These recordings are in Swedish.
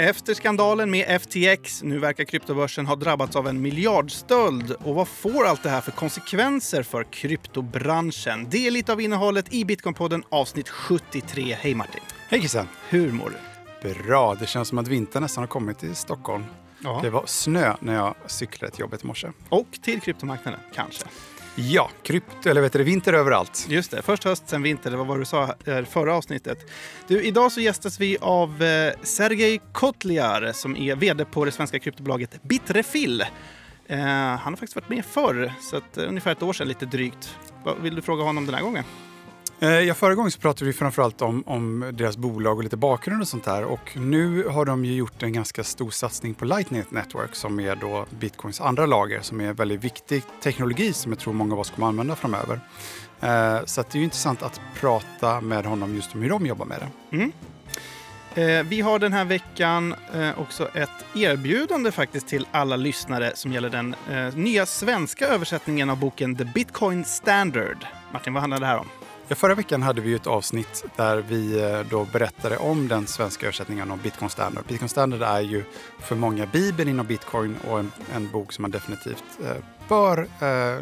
Efter skandalen med FTX, nu verkar kryptobörsen ha drabbats av en miljardstöld. Och vad får allt det här för konsekvenser för kryptobranschen? Det är lite av innehållet i Bitcoinpodden avsnitt 73. Hej Martin! Hej Christian! Hur mår du? Bra, det känns som att vintern nästan har kommit till Stockholm. Ja. Det var snö när jag cyklade till jobbet i morse. Och till kryptomarknaden, kanske? Ja, krypt, eller vet du, vinter överallt. Just det, först höst, sen vinter. Det var vad du sa här, förra avsnittet. Du, idag så gästas vi av eh, Sergej Kotliar som är vd på det svenska kryptobolaget Bitrefill. Eh, han har faktiskt varit med förr, så att, eh, ungefär ett år sedan lite drygt. Vad vill du fråga honom den här gången? Eh, ja, förra gången så pratade vi framförallt om, om deras bolag och lite bakgrund och sånt där. Och nu har de ju gjort en ganska stor satsning på Lightning Network som är då Bitcoins andra lager som är väldigt viktig teknologi som jag tror många av oss kommer använda framöver. Eh, så det är ju intressant att prata med honom just om hur de jobbar med det. Mm. Eh, vi har den här veckan eh, också ett erbjudande faktiskt till alla lyssnare som gäller den nya svenska översättningen av boken The Bitcoin Standard. Martin, vad handlar det här om? Ja, förra veckan hade vi ett avsnitt där vi eh, då berättade om den svenska översättningen av Bitcoin Standard. Bitcoin Standard är ju för många Bibeln inom bitcoin och en, en bok som man definitivt eh, bör eh,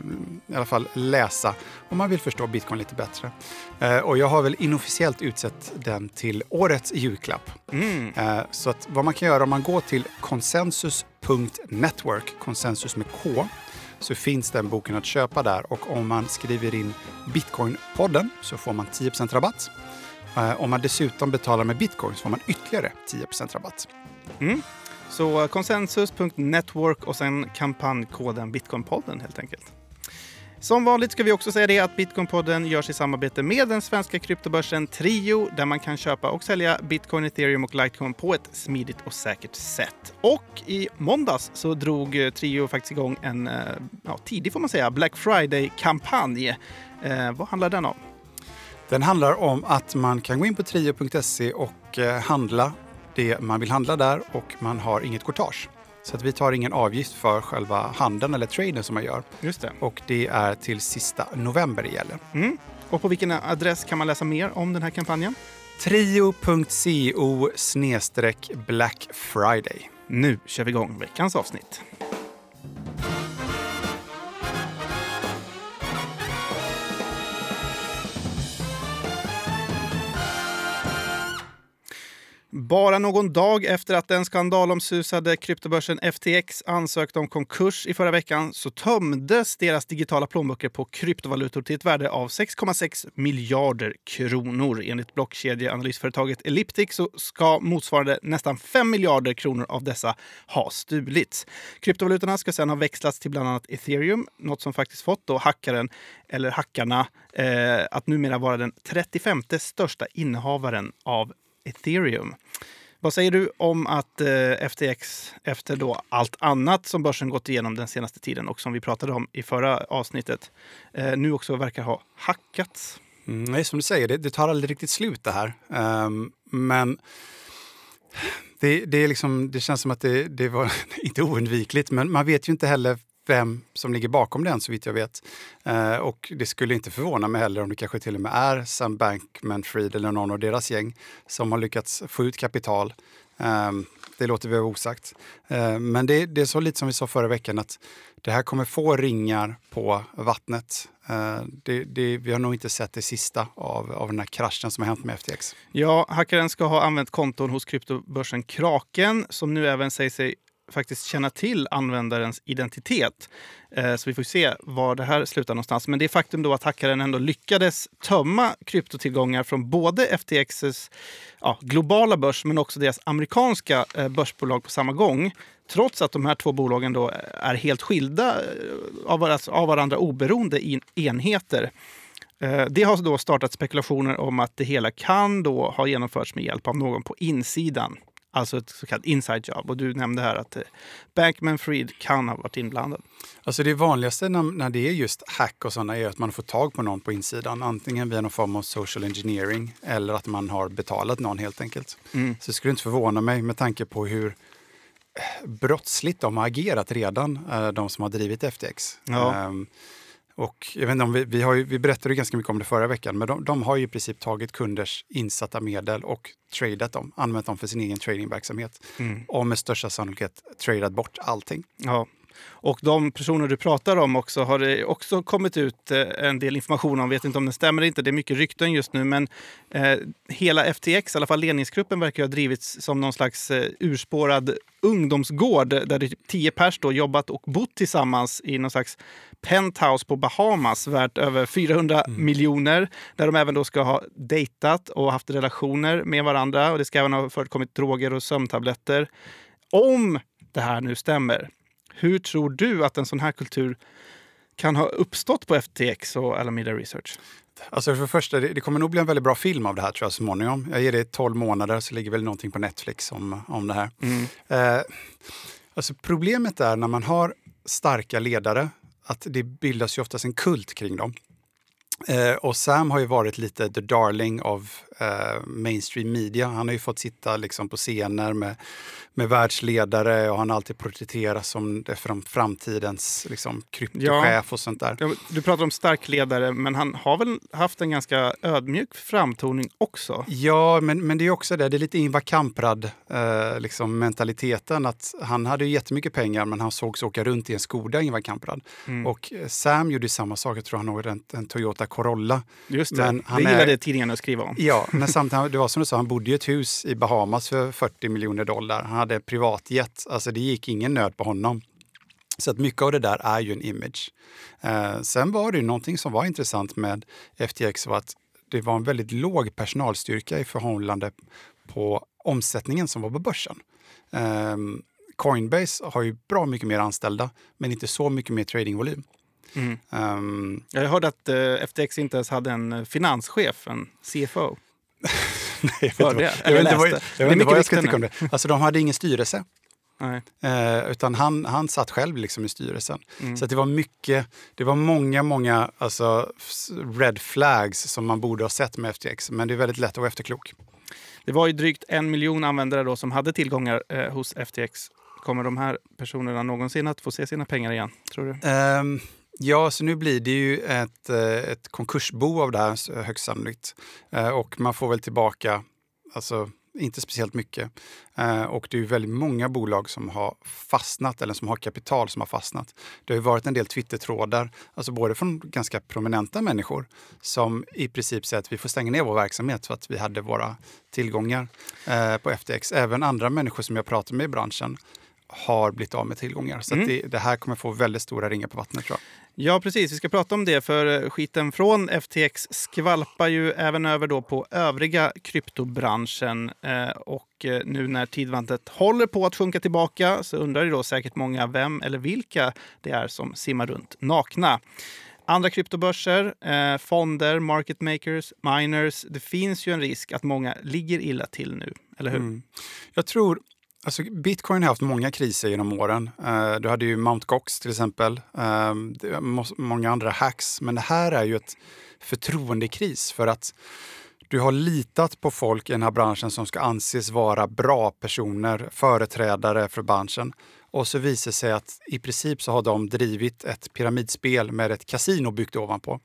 i alla fall läsa om man vill förstå bitcoin lite bättre. Eh, och jag har väl inofficiellt utsett den till årets julklapp. Mm. Eh, så att vad man kan göra om man går till konsensus.network, konsensus med K, så finns den boken att köpa där och om man skriver in Bitcoinpodden så får man 10 rabatt. Eh, om man dessutom betalar med bitcoin så får man ytterligare 10% rabatt. Mm. Så konsensus.network och sen kampanjkoden Bitcoinpodden helt enkelt. Som vanligt ska vi också säga det att Bitcoinpodden görs i samarbete med den svenska kryptobörsen Trio där man kan köpa och sälja bitcoin, ethereum och litecoin på ett smidigt och säkert sätt. Och i måndags så drog eh, Trio faktiskt igång en eh, ja, tidig får man säga Black Friday-kampanj. Eh, vad handlar den om? Den handlar om att man kan gå in på trio.se och eh, handla det man vill handla där och man har inget courtage. Så att vi tar ingen avgift för själva handeln eller traden som man gör. Just det. Och det är till sista november det gäller. Mm. Och på vilken adress kan man läsa mer om den här kampanjen? Trio.co Black Friday. Nu kör vi igång veckans avsnitt. Bara någon dag efter att den skandalomsusade kryptobörsen FTX ansökte om konkurs i förra veckan så tömdes deras digitala plånböcker på kryptovalutor till ett värde av 6,6 miljarder kronor. Enligt blockkedjeanalysföretaget Elliptic så ska motsvarande nästan 5 miljarder kronor av dessa ha stulits. Kryptovalutorna ska sedan ha växlats till bland annat ethereum, något som faktiskt fått då hackaren, eller hackarna, eh, att numera vara den 35 största innehavaren av ethereum. Vad säger du om att eh, FTX efter då allt annat som börsen gått igenom den senaste tiden och som vi pratade om i förra avsnittet eh, nu också verkar ha hackats? Mm, nej, som du säger, det, det, tar aldrig riktigt slut det här. Um, men det, det, är liksom, det känns som att det, det var inte oundvikligt, men man vet ju inte heller vem som ligger bakom den så vitt jag vet. Eh, och det skulle inte förvåna mig heller om det kanske till och med är Sam Bankman-Fried eller någon av deras gäng som har lyckats få ut kapital. Eh, det låter vi vara osagt. Eh, men det, det, är så lite som vi sa förra veckan att det här kommer få ringar på vattnet. Eh, det, det, vi har nog inte sett det sista av, av den här kraschen som har hänt med FTX. Ja, hackaren ska ha använt konton hos kryptobörsen Kraken som nu även säger sig faktiskt känna till användarens identitet. Eh, så vi får se var det här slutar någonstans. Men det faktum då att hackaren ändå lyckades tömma kryptotillgångar från både FTXs ja, globala börs men också deras amerikanska eh, börsbolag på samma gång. Trots att de här två bolagen då eh, är helt skilda eh, av varandra oberoende enheter. Eh, det har då startat spekulationer om att det hela kan då ha genomförts med hjälp av någon på insidan. Alltså ett så kallat inside job. Och du nämnde här att eh, Bankman Fried kan ha varit inblandad. Alltså det vanligaste när, när det är just hack och sådana är att man får tag på någon på insidan. Antingen via någon form av social engineering eller att man har betalat någon helt enkelt. Mm. Så det skulle inte förvåna mig med tanke på hur eh, brottsligt de har agerat redan, eh, de som har drivit FTX. Ja. Um, Och jag vet inte om vi, vi, har ju, vi berättade ganska mycket om det förra veckan, men de, de har ju i princip tagit kunders insatta medel och tradat dem, använt dem för sin egen tradingverksamhet. Mm. Och med största sannolikhet tradat bort allting. Ja. Och de personer du pratar om också har det också kommit ut eh, en del information om. Vet inte om det stämmer eller inte. Det är mycket rykten just nu. Men eh, hela FTX, i alla fall ledningsgruppen, verkar ha drivits som någon slags eh, urspårad ungdomsgård där det tio pers då jobbat och bott tillsammans i någon slags penthouse på Bahamas värt över 400 mm. miljoner. Där de även då ska ha dejtat och haft relationer med varandra. Och Det ska även ha förekommit droger och sömntabletter. Om det här nu stämmer, hur tror du att en sån här kultur kan ha uppstått på FTX och Alameda Research? Alltså för det första, det, kommer nog bli en väldigt bra film av det här tror jag småningom. Jag ger det 12 månader så ligger väl någonting på Netflix om, om det här. Mm. Eh, alltså problemet är när man har starka ledare att det bildas ju oftast en kult kring dem. Eh, och Sam har ju varit lite the darling of eh, mainstream media. Han har ju fått sitta liksom på scener med, med världsledare och han har alltid porträtterats som fram, framtidens liksom, kryptochef ja. och sånt där. Du pratar om stark ledare, men han har väl haft en ganska ödmjuk framtoning också? Ja, men, men det är också det. Det är lite Ingvar Kamprad eh, liksom mentaliteten. Att han hade ju jättemycket pengar, men han sågs åka runt i en Skoda, Ingvar Kamprad. Mm. Och eh, Sam gjorde samma sak. Jag tror han har en, en Toyota Corolla. Just det, men han det gillade är, tidningarna att skriva om. Ja, men samtidigt, det var som du sa, han bodde i ett hus i Bahamas för 40 miljoner dollar. Han hade privatjet, alltså det gick ingen nöd på honom. Så att mycket av det där är ju en image. Eh, sen var det ju någonting som var intressant med FTX var att det var en väldigt låg personalstyrka i förhållande på omsättningen som var på börsen. Eh, Coinbase har ju bra mycket mer anställda, men inte så mycket mer tradingvolym. Mm. Um, jag hörde att uh, FTX inte ens hade en finanschef, en CFO. Nej, jag vet inte, jag vet inte vad jag, jag, vet vad jag ska tycka om det. Alltså, de hade ingen styrelse. Eh, utan han, han satt själv liksom i styrelsen. Mm. Så det var mycket, det var många, många alltså, red flags som man borde ha sett med FTX. Men det är väldigt lätt att vara efterklok. Det var ju drygt en miljon användare då som hade tillgångar eh, hos FTX. Kommer de här personerna någonsin att få se sina pengar igen, tror du? Um, Ja, så nu blir det ju ett, eh, ett konkursbo av det här högst sannolikt. Eh, och man får väl tillbaka, alltså inte speciellt mycket. Eh, och det är väldigt många bolag som har fastnat eller som har kapital som har fastnat. Det har varit en del Twitter-trådar, alltså både från ganska prominenta människor som i princip säger att vi får stänga ner vår verksamhet för att vi hade våra tillgångar på FTX. Även andra människor som jag pratar med i branschen har blivit av med tillgångar. Så mm. det, det, här kommer få väldigt stora ringar på vattnet tror jag. Ja, precis. Vi ska prata om det, för eh, skiten från FTX skvalpar ju även över då på övriga kryptobranschen. Eh, och eh, nu när tidvantet håller på att sjunka tillbaka så undrar ju då säkert många vem eller vilka det är som simmar runt nakna. Andra kryptobörser, eh, fonder, market makers, miners. Det finns ju en risk att många ligger illa till nu, eller hur? Mm. Jag tror Alltså, Bitcoin har haft många kriser genom åren. Uh, du hade ju Mt. Gox till exempel. Uh, många andra hacks. Men det här är ju ett förtroendekris för att du har litat på folk i den här branschen som ska anses vara bra personer, företrädare för branschen. Och så visar det sig att i princip så har de drivit ett pyramidspel med ett kasino byggt ovanpå.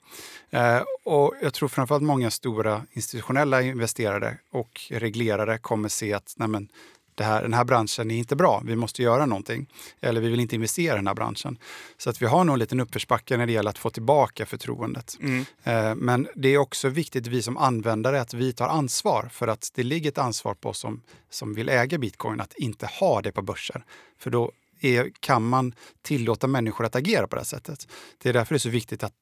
Eh, och jag tror framförallt många stora institutionella investerare och reglerare kommer se att nej men, det här, den här branschen är inte bra, vi måste göra någonting. Eller vi vill inte investera i den här branschen. Så att vi har nog en liten uppförsbacke när det gäller att få tillbaka förtroendet. Mm. Eh, men det är också viktigt, vi som användare, att vi tar ansvar. För att det ligger ett ansvar på oss som, som vill äga bitcoin att inte ha det på börser. För då är, kan man tillåta människor att agera på det här sättet. Det är därför det är så viktigt att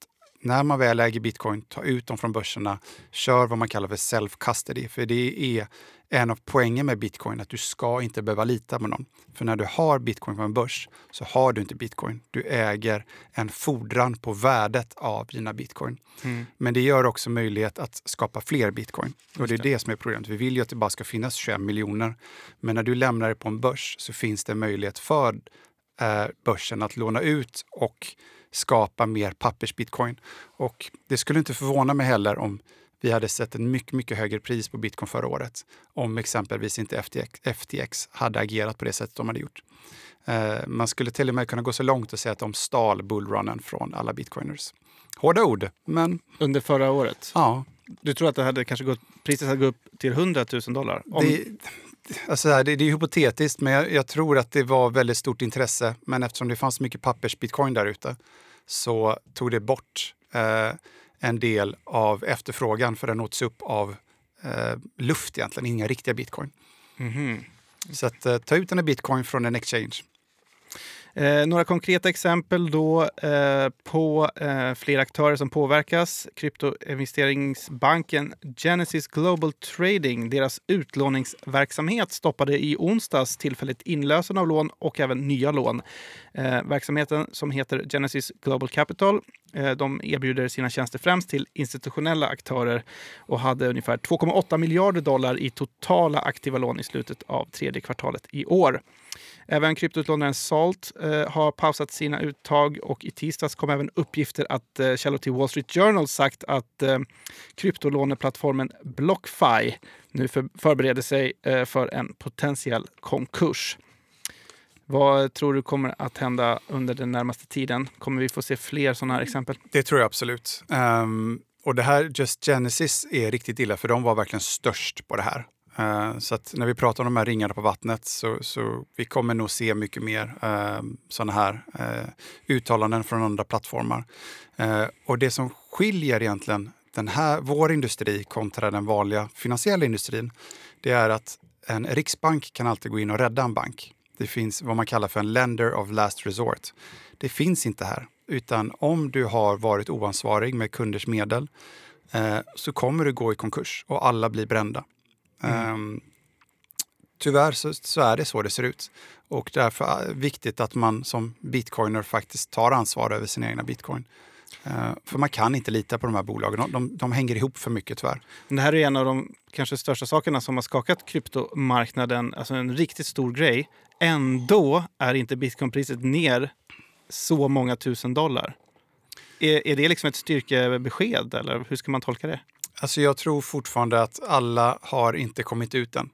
när man väl äger bitcoin, ta ut dem från börserna, kör vad man kallar för self-custody. För det är en av poängen med bitcoin, att du ska inte behöva lita på någon. För när du har bitcoin på en börs så har du inte bitcoin. Du äger en fordran på värdet av dina bitcoin. Mm. Men det gör också möjlighet att skapa fler bitcoin. Och det är det som är problemet. Vi vill ju att det bara ska finnas 21 miljoner. Men när du lämnar det på en börs så finns det möjlighet för eh, börsen att låna ut och skapa mer pappersbitcoin. Och det skulle inte förvåna mig heller om vi hade sett ett mycket, mycket högre pris på bitcoin förra året om exempelvis inte FTX, FTX hade agerat på det sättet de hade gjort. Eh, man skulle till och med kunna gå så långt och säga att de stal bullrunnen från alla bitcoiners. Hårda ord, men... Under förra året? Ja. Du tror att det hade kanske gått, priset hade gått upp till 100 000 dollar? Om... Det, alltså det, det är hypotetiskt, men jag, jag, tror att det var väldigt stort intresse. Men eftersom det fanns mycket pappersbitcoin där ute så tog det bort eh, en del av efterfrågan för den åts upp av eh, luft egentligen, inga riktiga bitcoin. Mm -hmm. Så att eh, ta ut en bitcoin från en exchange. Eh, några konkreta exempel då eh, på eh, fler aktörer som påverkas. Kryptoinvesteringsbanken Genesis Global Trading, deras utlåningsverksamhet stoppade i onsdags tillfälligt inlösen av lån och även nya lån. Eh, verksamheten som heter Genesis Global Capital eh, de erbjuder sina tjänster främst till institutionella aktörer och hade ungefär 2,8 miljarder dollar i totala aktiva lån i slutet av tredje kvartalet i år. Även kryptoutlånaren Salt eh, har pausat sina uttag och i tisdags kom även uppgifter att eh, källor till Wall Street Journal sagt att eh, kryptolåneplattformen BlockFi nu för, förbereder sig eh, för en potentiell konkurs. Vad tror du kommer att hända under den närmaste tiden? Kommer vi få se fler sådana här exempel? Det tror jag absolut. Um, och det här Just Genesis är riktigt illa för de var verkligen störst på det här. Eh, så att när vi pratar om de här ringarna på vattnet så, så vi kommer nog se mycket mer eh, sådana här eh, uttalanden från andra plattformar. Eh, och det som skiljer egentligen den här, vår industri kontra den vanliga finansiella industrin, det är att en riksbank kan alltid gå in och rädda en bank. Det finns vad man kallar för en lender of last resort. Det finns inte här, utan om du har varit oansvarig med kunders medel eh, så kommer du gå i konkurs och alla blir brända. Mm. Um, tyvärr så, så, är det så det ser ut. Och därför är det viktigt att man som bitcoiner faktiskt tar ansvar över sina egna bitcoin. Uh, för man kan inte lita på de här bolagen. De, de, de, hänger ihop för mycket tyvärr. Det här är en av de kanske största sakerna som har skakat kryptomarknaden. Alltså en riktigt stor grej. Ändå är inte bitcoinpriset ner så många tusen dollar. Är, är det liksom ett styrkebesked eller hur ska man tolka det? Alltså jag tror fortfarande att alla har inte kommit ut än.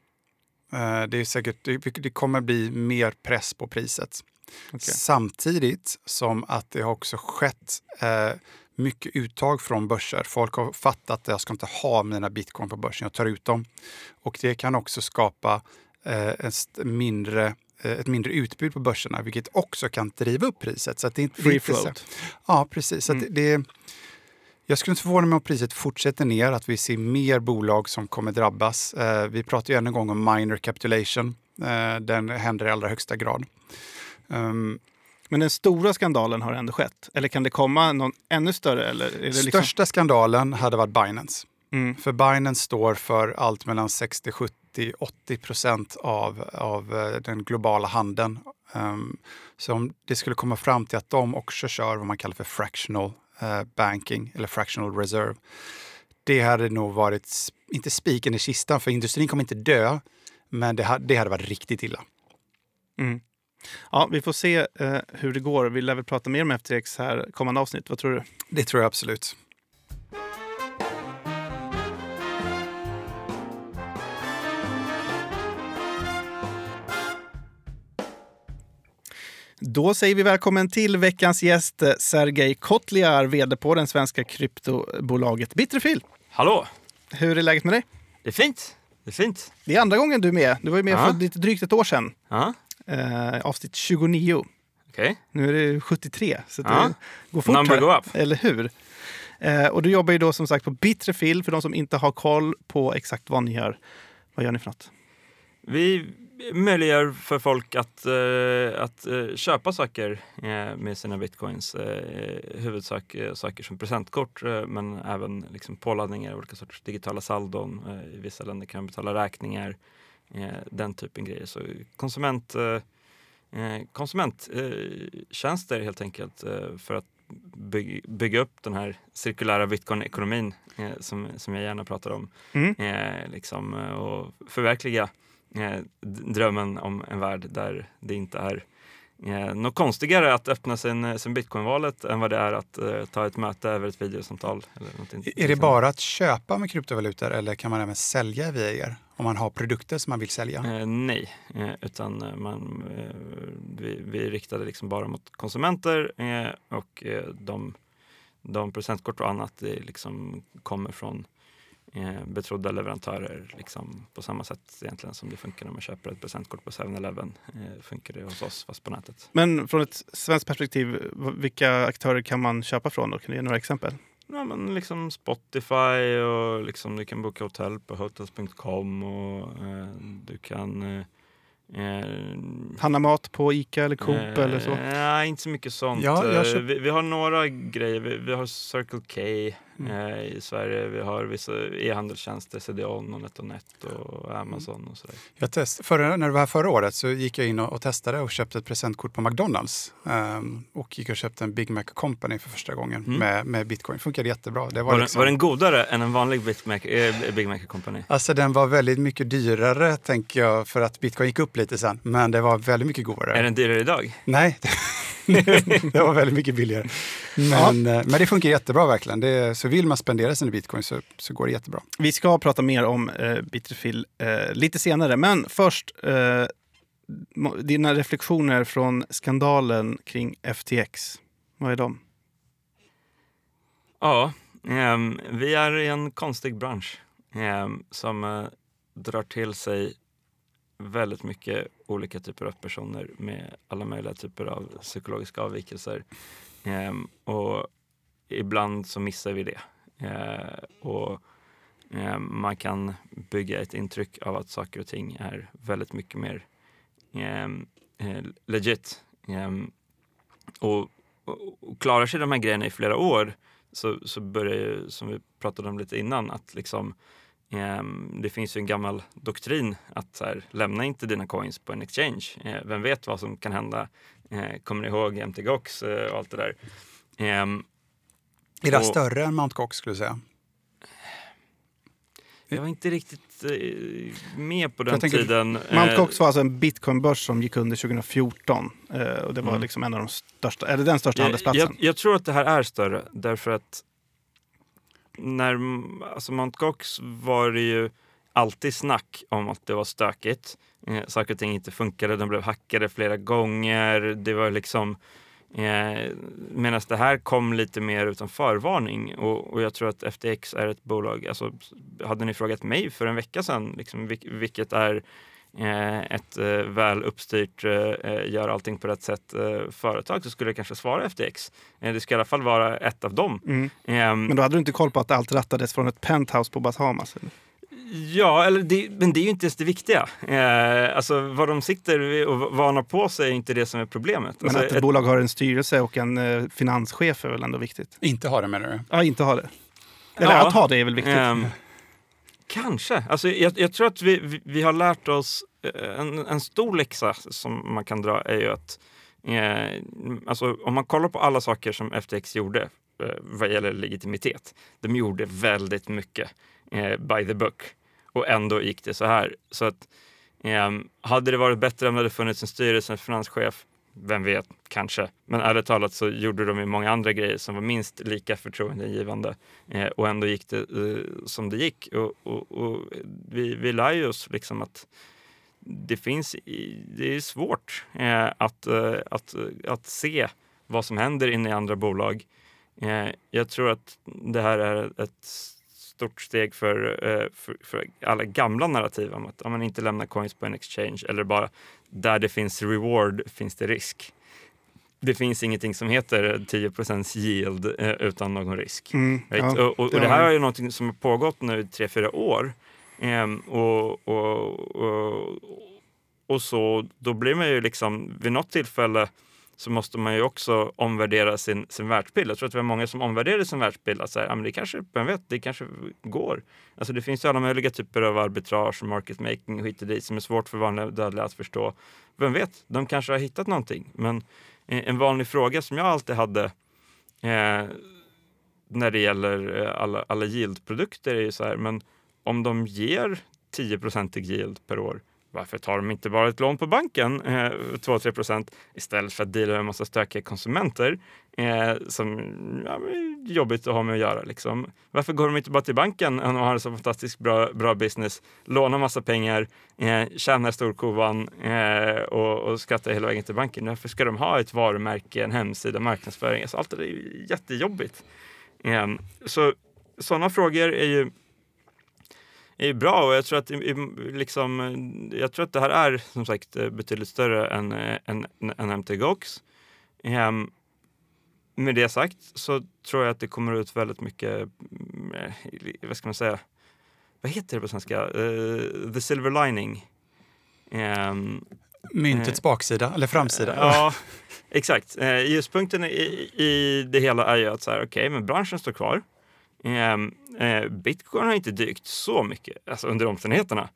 Eh, det är säkert, det kommer bli mer press på priset. Okay. Samtidigt som att det har också skett eh, mycket uttag från börser. Folk har fattat att jag ska inte ha mina bitcoin på börsen, jag tar ut dem. Och det kan också skapa eh, ett, mindre, ett mindre utbud på börserna, vilket också kan driva upp priset. Så det, Free float. Ja, precis. Så mm. det, jag skulle inte förvåna mig om priset fortsätter ner, att vi ser mer bolag som kommer drabbas. Eh, vi pratar ju än en gång om minor capitulation. Eh, den händer i allra högsta grad. Um, men den stora skandalen har ändå skett? Eller kan det komma någon ännu större? Eller liksom... Största skandalen hade varit Binance. Mm. För Binance står för allt mellan 60, 70, 80 procent av, av eh, den globala handeln. Um, så om det skulle komma fram till att de också kör vad man kallar för fractional banking eller fractional reserve. Det hade nog varit, inte spiken i kistan, för industrin kommer inte dö, men det, hade, det hade varit riktigt illa. Mm. Ja, vi får se eh, hur det går. Vi lär väl prata mer om FTX här kommande avsnitt. Vad tror du? Det tror jag absolut. Då säger vi välkommen till veckans gäst Sergej Kotliar, vd på det svenska kryptobolaget Bitterfil. Hallå! Hur är läget med dig? Det är fint. Det är fint. Det är andra gången du är med. Du var ju med ja. för lite drygt ett år sedan. Ja. Eh, avsnitt 29. Okay. Nu är det 73, så det går fort. Number go up. Eller hur? Eh, och du jobbar ju då som sagt på Bitterfil, för de som inte har koll på exakt vad ni gör. Vad gör ni för något? Vi möjliggör för folk att, uh, att uh, köpa saker uh, med sina bitcoins. Uh, huvudsak saker som presentkort men även liksom påladdningar, olika sorters digitala saldon. I vissa länder kan man betala räkningar, den typen grejer. Så konsument, konsumenttjänster helt enkelt för att bygga, bygga upp den här cirkulära bitcoin-ekonomin som, som jag gärna pratar om. Mm. liksom, och förverkliga eh, drömmen om en värld där det inte är eh, något konstigare att öppna sin, sin bitcoin-valet än vad det är att eh, ta ett möte över ett videosamtal. Eller någonting. Är det bara att köpa med kryptovalutor eller kan man även sälja via er? Om man har produkter som man vill sälja? Eh, nej, eh, utan eh, man, eh, vi, vi riktade liksom bara mot konsumenter eh, och eh, de, de presentkort och annat det liksom kommer från eh, betrodda leverantörer liksom på samma sätt egentligen som det funkar när man köper ett presentkort på 7-Eleven. Eh, funkar det hos oss fast på nätet. Men från ett svenskt perspektiv, vilka aktörer kan man köpa från? Då? Kan du ge några exempel? Ja, men liksom Spotify och liksom du kan boka hotell på hotels.com och eh, du kan eh, eh, Handla mat på Ica eller Coop Eh, eller så? Nej, inte så mycket sånt. Ja, Eh, köp- vi, vi har några grejer. Vi, vi har Circle K Mm. eh, i Sverige. Vi har vissa e-handelstjänster, CDON och NetOnNet och Amazon och sådär. Jag test, förra, när det var här förra året så gick jag in och, och testade och köpte ett presentkort på McDonalds. Ehm, och gick och köpte en Big Mac Company för första gången Mm. med, med bitcoin. Funkade jättebra. Det var, Var, den, liksom, var den godare än en vanlig Big Mac, eh, Big Mac Company? Alltså den var väldigt mycket dyrare tänker jag för att bitcoin gick upp lite sen. Men det var väldigt mycket godare. Är den dyrare idag? Nej, det var väldigt mycket billigare. Men, eh, men det funkar jättebra verkligen. Det, så vill man spendera sina bitcoin så, så går det jättebra. Vi ska prata mer om eh, Bitterfill eh, lite senare, men först eh, dina reflektioner från skandalen kring FTX. Vad är de? Ja, ehm, vi är i en konstig bransch ehm, som eh, drar till sig väldigt mycket olika typer av personer med alla möjliga typer av psykologiska avvikelser. Ehm, och ibland så missar vi det. Ehm, och ehm, man kan bygga ett intryck av att saker och ting är väldigt mycket mer ehm, eh, legit. Ehm, och, och, och klarar sig de här grejerna i flera år så, så börjar ju, som vi pratade om lite innan, att liksom det finns ju en gammal doktrin att här, lämna inte dina coins på en exchange. Eh, vem vet vad som kan hända? Eh, kommer ni ihåg MTGOX eh, och allt det där? Ehm, Är det Och- större än Mt. Gox skulle du säga? jag var inte riktigt med på den Jag tänker- tiden. Mt. Gox var alltså en bitcoinbörs som gick under 2014. Eh, och det var Mm. liksom en av de största, eller den största jag, handelsplatsen. jag, jag tror att det här är större därför att när alltså Mount Gox var det ju alltid snack om att det var stökigt. Eh, saker och ting inte funkade, de blev hackade flera gånger. Det var liksom eh, Medan det här kom lite mer utan förvarning och, och jag tror att FTX är ett bolag, alltså hade ni frågat mig för en vecka sedan, liksom, vilket är ett eh, väl uppstyrt, eh, gör allting på rätt sätt eh, företag så skulle jag kanske svara FTX. Eh, det ska i alla fall vara ett av dem. Mm. Ehm, Men då hade du inte koll på att allt rattades från ett penthouse på Bahamas? eller? Ja, eller det, men det är ju inte ens det viktiga. Eh, alltså vad de sitter och varnar på sig är inte det som är problemet. Men Alltså, att ett, bolag har en styrelse och en eh, finanschef är väl ändå viktigt? Inte ha det menar du? Ja, inte ha det. Eller Ja. att ha det är väl viktigt? Ehm, kanske. Alltså, jag, jag tror att vi, vi, vi har lärt oss eh, en, en stor läxa som man kan dra är ju att eh, alltså, om man kollar på alla saker som FTX gjorde eh, vad gäller legitimitet. De gjorde väldigt mycket eh, by the book och ändå gick det så här. Så att eh, hade det varit bättre om det hade funnits en styrelse, en finanschef vem vet, kanske. Men ärligt talat så gjorde de ju många andra grejer som var minst lika förtroendeingivande. Eh, och ändå gick det eh, som det gick. Och, och, och vi, vi lär ju oss liksom att det finns, det är svårt eh, att, eh, att, eh, att se vad som händer inne i andra bolag. Eh, jag tror att det här är ett stort steg för, eh, för, för alla gamla narrativ om att om man inte lämnar coins på en exchange eller bara där det finns reward finns det risk. Det finns ingenting som heter 10 yield eh, utan någon risk. Mm, Right? ja, och, och, och det här är ju någonting som har pågått nu i tre, fyra år. Ehm, och, och, och, och så, då blir man ju liksom, vid något tillfälle så måste man ju också omvärdera sin, sin världsbild. Jag tror att vi har många som omvärderar sin världsbild. Att säga, ja, men det kanske, vem vet, det kanske går. Alltså det finns ju alla möjliga typer av arbitrage och market making och hit och dit som är svårt för vanliga dödliga att förstå. Vem vet, de kanske har hittat någonting. Men en vanlig fråga som jag alltid hade eh, när det gäller eh, alla, alla yield-produkter är ju så här, men om de ger 10% yield per år, varför tar de inte bara ett lån på banken, eh, 2-3 procent, istället för att deala med en massa stökiga konsumenter eh, som ja, är jobbigt att ha med att göra. Liksom. Varför går de inte bara till banken och har en så fantastiskt bra, bra business, lånar massa pengar, eh, tjänar storkovan eh, och, och skattar hela vägen till banken? Varför ska de ha ett varumärke, en hemsida, marknadsföring? Alltså, allt det är jättejobbigt. Eh, så sådana frågor är ju är bra och jag tror att, liksom, jag tror att det här är som sagt betydligt större än, än, än MT Gox. Um, med det sagt så tror jag att det kommer ut väldigt mycket, eh, vad ska man säga, vad heter det på svenska? Uh, the silver lining. Um, Myntets baksida, eller framsida. Ja, exakt. Ljuspunkten i, i det hela är ju att så här, okej, okay, men branschen står kvar. Ehm, eh, Bitcoin har inte dykt så mycket alltså under omständigheterna.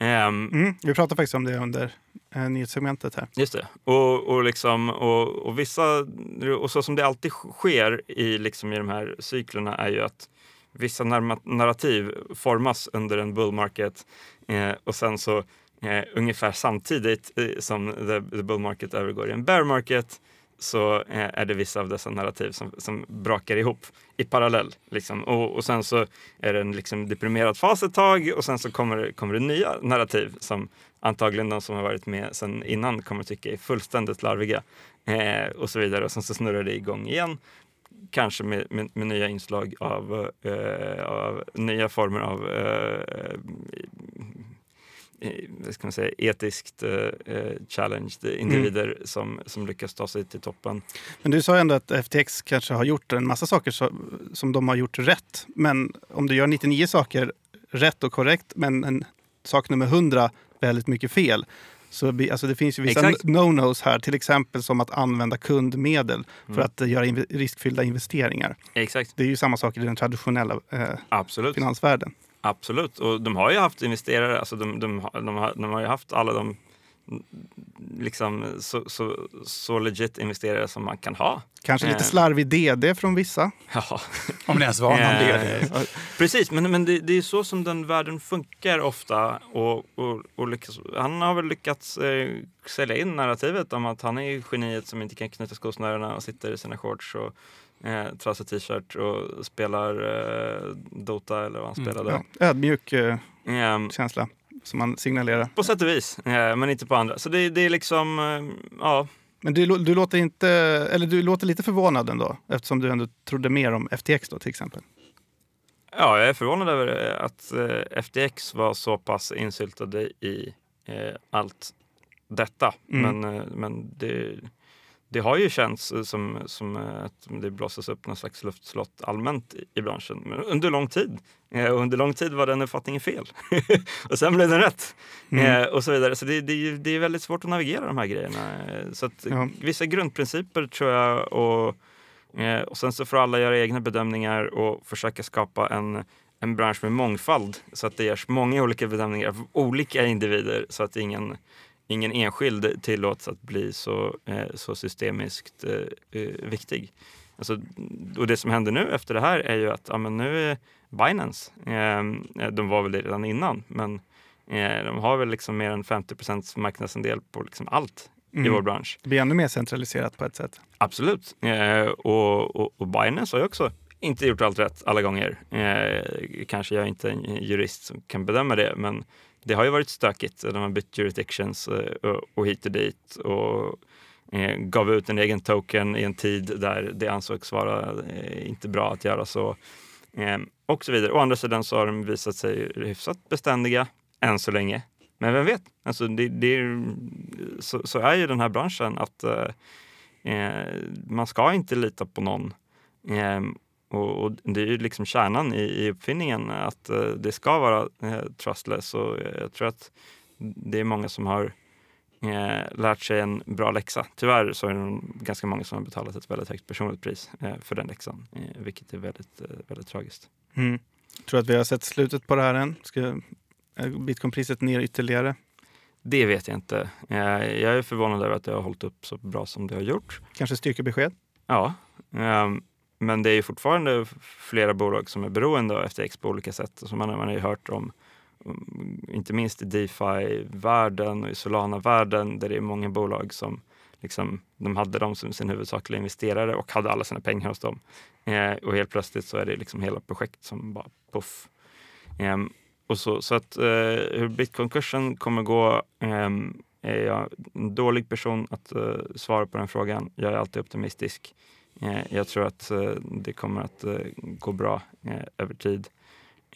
Um, mm, vi pratade faktiskt om det under eh, nyhetssegmentet här. Just det. Och, och, liksom, och, och, vissa, och så som det alltid sker i, liksom, i de här cyklerna är ju att vissa narrativ formas under en bull market eh, och sen så eh, ungefär samtidigt eh, som the, the bull market övergår i en bear market så eh, är det vissa av dessa narrativ som, som brakar ihop i parallell. Liksom. Och, och sen så är det en liksom deprimerad fas ett tag och sen så kommer det, kommer det nya narrativ som antagligen de som har varit med sen innan kommer tycka är fullständigt larviga. Eh, och så vidare. Och sen så snurrar det igång igen. Kanske med, med, med nya inslag av, eh, av nya former av eh, vad ska man säga, etiskt eh, eh challenged individer mm. som, som lyckas ta sig till toppen. Men du sa ändå att FTX kanske har gjort en massa saker så, som de har gjort rätt. Men om du gör 99 saker rätt och korrekt, men en sak nummer 100 väldigt mycket fel. Så alltså det finns ju vissa no-nos här, till exempel som att använda kundmedel för mm. att göra inv riskfyllda investeringar. Exakt. Det är ju samma sak i den traditionella eh, finansvärlden. Absolut, och de har ju haft investerare, alltså de, de, de, har, de har ju haft alla de liksom så, så, så legit investerare som man kan ha. Kanske lite eh. slarvig DD från vissa. Ja. Om det ens var någon DD. Eh, precis, men, men det, det, är så som den världen funkar ofta. Och, och, och lyckas, han har väl lyckats eh, sälja in narrativet om att han är geniet som inte kan knyta skosnörena och sitter i sina shorts och eh, trasig t-shirt och spelar eh, Dota eller vad han mm, spelade. Ja, ödmjuk eh, um, känsla som man signalerar. På sätt och vis, eh, men inte på andra. Så det, det är liksom, eh, ja. Men du, du, låter inte, eller du låter lite förvånad ändå eftersom du ändå trodde mer om FTX då till exempel. Ja, jag är förvånad över att eh, FTX var så pass insyltade i eh, allt detta. Mm. Men, eh, men det, det har ju känts som, som att det blåses upp någon slags luftslott allmänt i branschen men under lång tid. Eh, och under lång tid var den uppfattningen fel. och sen blev den rätt. Mm. Eh, och så vidare. Så det, det, det, är väldigt svårt att navigera de här grejerna. Så att ja. vissa grundprinciper tror jag och, eh, och sen så får alla göra egna bedömningar och försöka skapa en en bransch med mångfald så att det görs många olika bedömningar av olika individer så att ingen ingen enskild tillåts att bli så, eh, så systemiskt eh, eh, viktig. Alltså, och det som händer nu efter det här är ju att ja, men nu är Binance, eh, de var väl det redan innan, men de har väl liksom mer än 50% marknadsandel på liksom allt mm. i vår bransch. Det blir ännu mer centraliserat på ett sätt. Absolut. Eh, och, och, och Binance har ju också inte gjort allt rätt alla gånger. Eh, kanske jag är inte en jurist som kan bedöma det, men det har ju varit stökigt. De har bytt jurisdictions eh, och hit och dit och eh, gav ut en egen token i en tid där det ansågs vara eh, inte bra att göra så. Ehm, och så vidare. Å andra sidan så har de visat sig hyfsat beständiga än så länge. Men vem vet? Alltså det, det är, så, så, är ju den här branschen att eh, eh man ska inte lita på någon. Eh, och, och, det är ju liksom kärnan i, i uppfinningen att uh, det ska vara uh, trustless och jag tror att det är många som har uh, lärt sig en bra läxa. Tyvärr så är det ganska många som har betalat ett väldigt högt personligt pris för den läxan, vilket är väldigt, väldigt tragiskt. Mm. Tror du att vi har sett slutet på det här än? Ska bitcoinpriset ner ytterligare? Det vet jag inte. Jag är förvånad över att det har hållit upp så bra som det har gjort. Kanske styrkebesked? Ja. Um, men det är fortfarande flera bolag som är beroende av FTX på olika sätt. Så man, man har ju hört om, inte minst i DeFi-världen och i Solana-världen där det är många bolag som liksom, de hade dem som sin huvudsakliga investerare och hade alla sina pengar hos dem. Eh, och helt plötsligt så är det liksom hela projekt som bara puff. Eh, och så, så att eh, hur bitcoinkursen kommer gå eh, är jag en dålig person att eh, svara på den frågan. Jag är alltid optimistisk. Eh, jag tror att eh, det kommer att eh, gå bra över tid.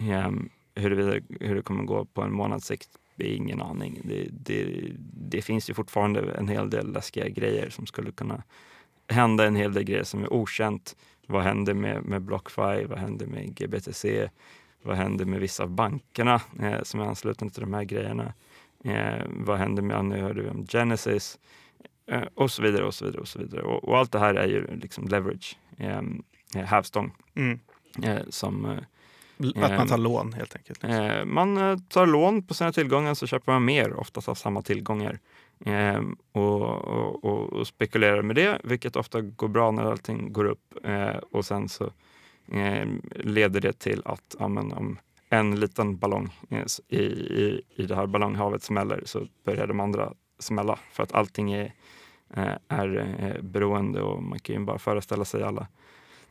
Ehm, hur, hur det kommer gå på en månads sikt det är ingen aning. Det, det, det, finns ju fortfarande en hel del läskiga grejer som skulle kunna hända, en hel del grejer som är okänt. Vad händer med, med BlockFi? Vad händer med GBTC? Vad händer med vissa av bankerna eh, som är anslutna till de här grejerna? Eh, vad händer med, nu hörde vi om Genesis? Eh, och så vidare och så vidare och så vidare. Och, och allt det här är ju liksom leverage, ehm, eh, hävstång. Mm. Eh, som eh, att man tar lån helt enkelt? Eh, man eh, tar lån på sina tillgångar så köper man mer, oftast av samma tillgångar. Eh, och, och, och, spekulerar med det, vilket ofta går bra när allting går upp. Och sen så leder det till att ja, men, om en liten ballong i, i, i det här ballonghavet smäller så börjar de andra smälla för att allting är, är beroende och man kan ju bara föreställa sig alla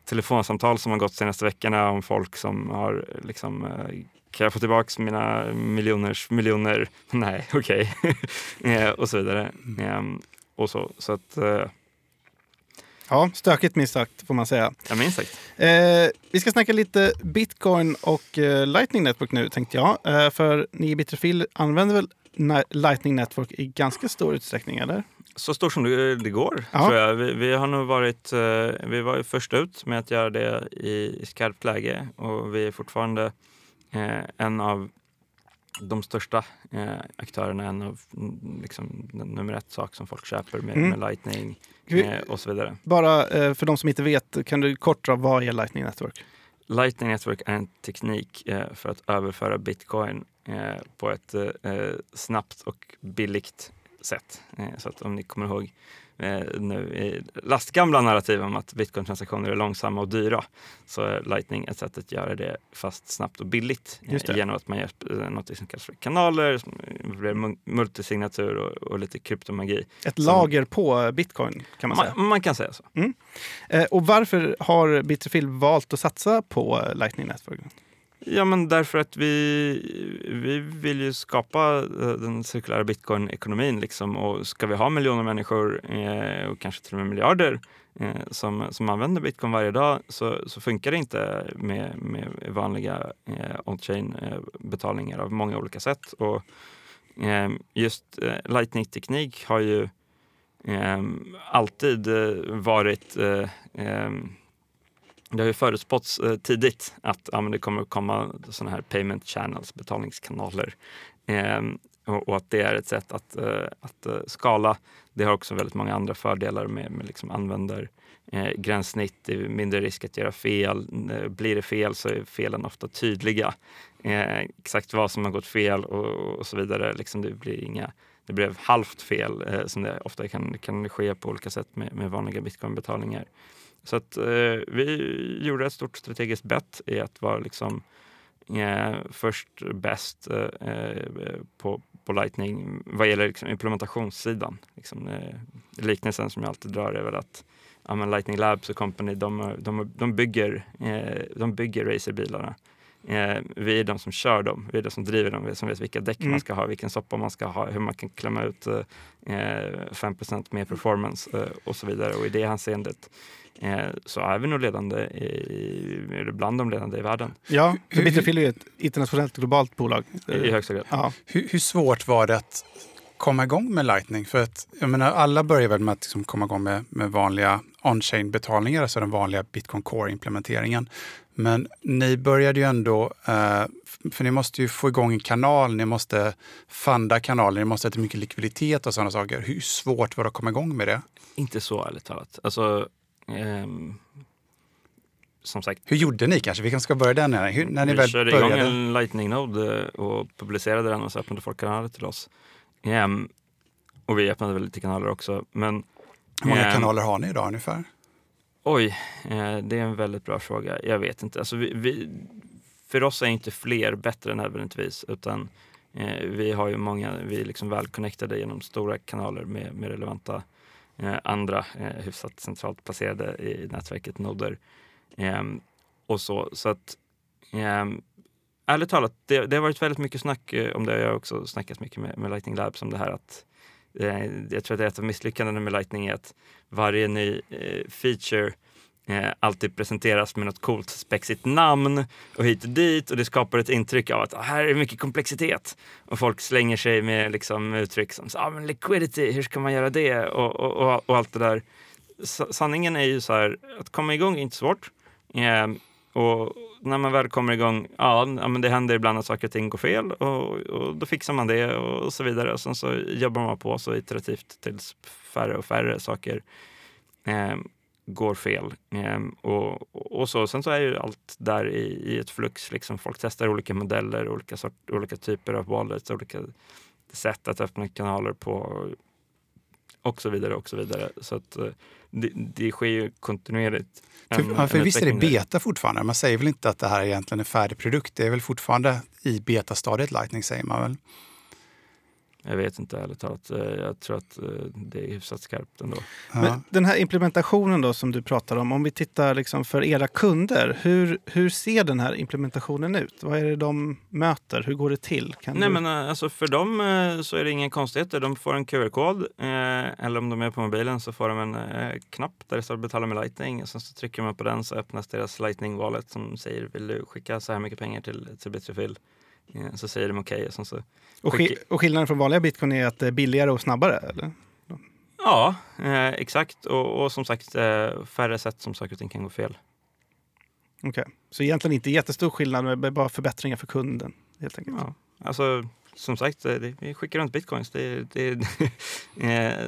telefonsamtal som har gått senaste veckorna om folk som har liksom eh, kan jag få tillbaka mina miljoners miljoner? Nej, okej. Okay. Eh, och så vidare. Mm. och så, så att, eh, Ja, stökigt minst sagt får man säga. Ja, minst sagt. Eh, vi ska snacka lite bitcoin och eh, Lightning Network nu tänkte jag. Eh, för ni i Bitterfil använder väl Lightning Network i ganska stor utsträckning, eller? Så stor som det, det går, ja. tror jag. Vi, vi, har nog varit, eh, vi var först ut med att göra det i, i skarpt läge och vi är fortfarande eh, en av de största eh, aktörerna, en av mm, liksom, nummer ett sak som folk köper med, mm. med Lightning eh, och så vidare. Bara eh, för de som inte vet, kan du kort dra vad är Lightning Network? Lightning Network är en teknik eh, för att överföra bitcoin på ett snabbt och billigt sätt. Eh, så att om ni kommer ihåg eh, nu lastgamla narrativ om att bitcoin-transaktioner är långsamma och dyra så är Lightning ett sätt att göra det fast snabbt och billigt eh, genom att man gör något som kallas för kanaler, multisignatur och, och lite kryptomagi. Ett som, lager på bitcoin kan man, man säga? Man kan säga så. Mm. Eh, och varför har Bitterfield valt att satsa på Lightning Network? Ja, men därför att vi, vi vill ju skapa eh, den cirkulära bitcoin-ekonomin. Liksom. Och ska vi ha miljoner människor eh, och kanske till och med miljarder eh, som, som använder bitcoin varje dag så, så funkar det inte med, med vanliga eh, on-chain-betalningar eh, av många olika sätt. Och, eh, just eh, Lightning-teknik har ju alltid varit det har ju förutspåtts eh, tidigt att ja, det kommer att komma sådana här payment channels, betalningskanaler. Eh, och, och, att det är ett sätt att, eh, att eh, skala. Det har också väldigt många andra fördelar med, med liksom använder eh, gränssnitt, det är mindre risk att göra fel. Eh, blir det fel så är felen ofta tydliga. Eh, exakt vad som har gått fel och, och så vidare. Liksom det blir inga det blev halvt fel eh, som det ofta kan, kan ske på olika sätt med, med vanliga bitcoinbetalningar. Så att eh, vi gjorde ett stort strategiskt bett i att vara liksom eh, först bäst eh, eh, på, på Lightning vad gäller liksom implementationssidan. Liksom, eh, liknelsen som jag alltid drar är väl att ja, Lightning Labs och Company de, de, de bygger, eh, de bygger racerbilarna. Eh, vi är de som kör dem, vi är de som driver dem, vi är som vet vilka däck mm. man ska ha, vilken soppa man ska ha, hur man kan klämma ut eh, 5% mer performance eh, och så vidare. Och i det hänseendet eh, så är vi nog ledande, i, bland de ledande i världen. Ja, för Bitterfield är ett internationellt globalt bolag. I, i högsta grad. Ja. Hur, hur, svårt var det att komma igång med Lightning? För att, jag menar, alla börjar väl med att liksom komma igång med, med vanliga on-chain betalningar, alltså den vanliga Bitcoin Core-implementeringen. Men ni började ju ändå, eh, för ni måste ju få igång en kanal, ni måste funda kanalen, ni måste ha mycket likviditet och sådana saker. Hur svårt var det att komma igång med det? Inte så ärligt talat. Alltså, ehm, som sagt. Hur gjorde ni kanske? Vi kanske ska börja den här. Hur, när ni vi väl körde började? igång en Lightning-node eh, och publicerade den och så öppnade folk kanaler till oss. Ehm, och vi öppnade väl lite kanaler också. Men, Hur många ehm, kanaler har ni idag ungefär? Oj, eh, det är en väldigt bra fråga. Jag vet inte. Alltså vi, vi, för oss är inte fler bättre nödvändigtvis utan eh, vi har ju många, vi är liksom väl connectade genom stora kanaler med, med relevanta eh, andra eh, hyfsat centralt placerade i nätverket noder. Ehm, och så, så att ärligt talat, det, det har varit väldigt mycket snack eh, om det. Jag har också snackat mycket med, med Lightning Labs om det här att eh, jag tror att ett av misslyckandena med Lightning är att varje ny eh, feature eh, alltid presenteras med något coolt spexigt namn och hit och dit och det skapar ett intryck av att ah, här är mycket komplexitet. Och folk slänger sig med liksom, uttryck som ah, men liquidity, hur ska man göra det? Och, och, och, och allt det där. S sanningen är ju så här, att komma igång är inte svårt. Ehm, och när man väl kommer igång, ja, ja men det händer ibland att saker och ting går fel och, och då fixar man det och, så vidare. Och sen så jobbar man på så iterativt tills färre och färre saker eh, går fel. Eh, och, och så. Sen så är ju allt där i, i ett flux. Liksom folk testar olika modeller, olika, sort, olika typer av wallets, olika sätt att öppna kanaler på och så vidare och så vidare. Så att eh, det, det sker ju kontinuerligt. En, för, för visst är det beta fortfarande? Man säger väl inte att det här egentligen är färdig produkt? Det är väl fortfarande i betastadiet Lightning säger man väl? Jag vet inte ärligt talat. Eh, jag tror att eh, det är hyfsat skarpt ändå. Men den här implementationen då som du pratar om, om vi tittar liksom för era kunder, hur, hur ser den här implementationen ut? Vad är det de möter? Hur går det till? Kan Nej, du... men eh, alltså för dem så är det inga konstigheter. De får en QR-kod eller om de är på mobilen så får de en knapp där det står betala med Lightning. Sen så trycker man på den så öppnas deras Lightning-wallet som säger vill du skicka så här mycket pengar till, till Bitrefill? Så säger de okej. Okay, och, så och, sk och skillnaden från vanliga bitcoin är att det är billigare och snabbare? Eller? Ja, eh, exakt. Och, och, som sagt, eh, färre sätt som saker och ting kan gå fel. Okej, okay. så egentligen inte jättestor skillnad, men bara förbättringar för kunden? helt enkelt. Ja. Alltså, som sagt, eh, vi skickar runt bitcoins. Det, det, eh,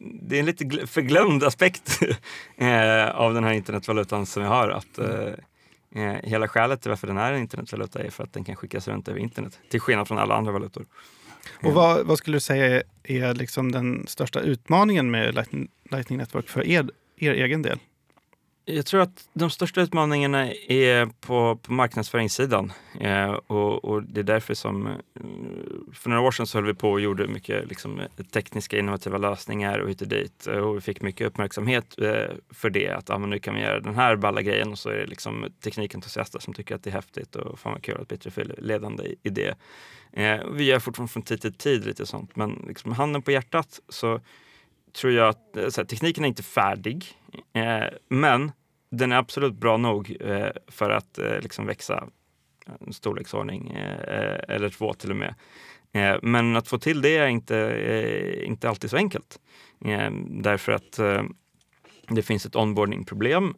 det är en lite förglömd aspekt eh, av den här internetvalutan som vi har. Att, Eh, hela skälet till varför den är en internetvaluta är för att den kan skickas runt över internet, till skillnad från alla andra valutor. Och vad, vad skulle du säga är liksom den största utmaningen med Lightning, Lightning Network för er, er egen del? Jag tror att de största utmaningarna är på, på marknadsföringssidan. Eh, och, och, det är därför som, eh, för några år sedan så höll vi på och gjorde mycket liksom, tekniska innovativa lösningar och hit och dit. Eh, och vi fick mycket uppmärksamhet eh, för det, att ah, nu kan vi göra den här balla grejen och så är det liksom teknikentusiaster som tycker att det är häftigt och fan vad kul att Bitterfield är ledande i, i det. Eh, vi gör fortfarande från tid till tid lite sånt, men liksom, handen på hjärtat så tror jag att eh, här, tekniken är inte färdig, eh, men den är absolut bra nog eh, för att eh, liksom växa en storleksordning eh, eller två till och med. Eh, men att få till det är inte, eh, inte alltid så enkelt. Eh, därför att det finns ett onboarding-problem.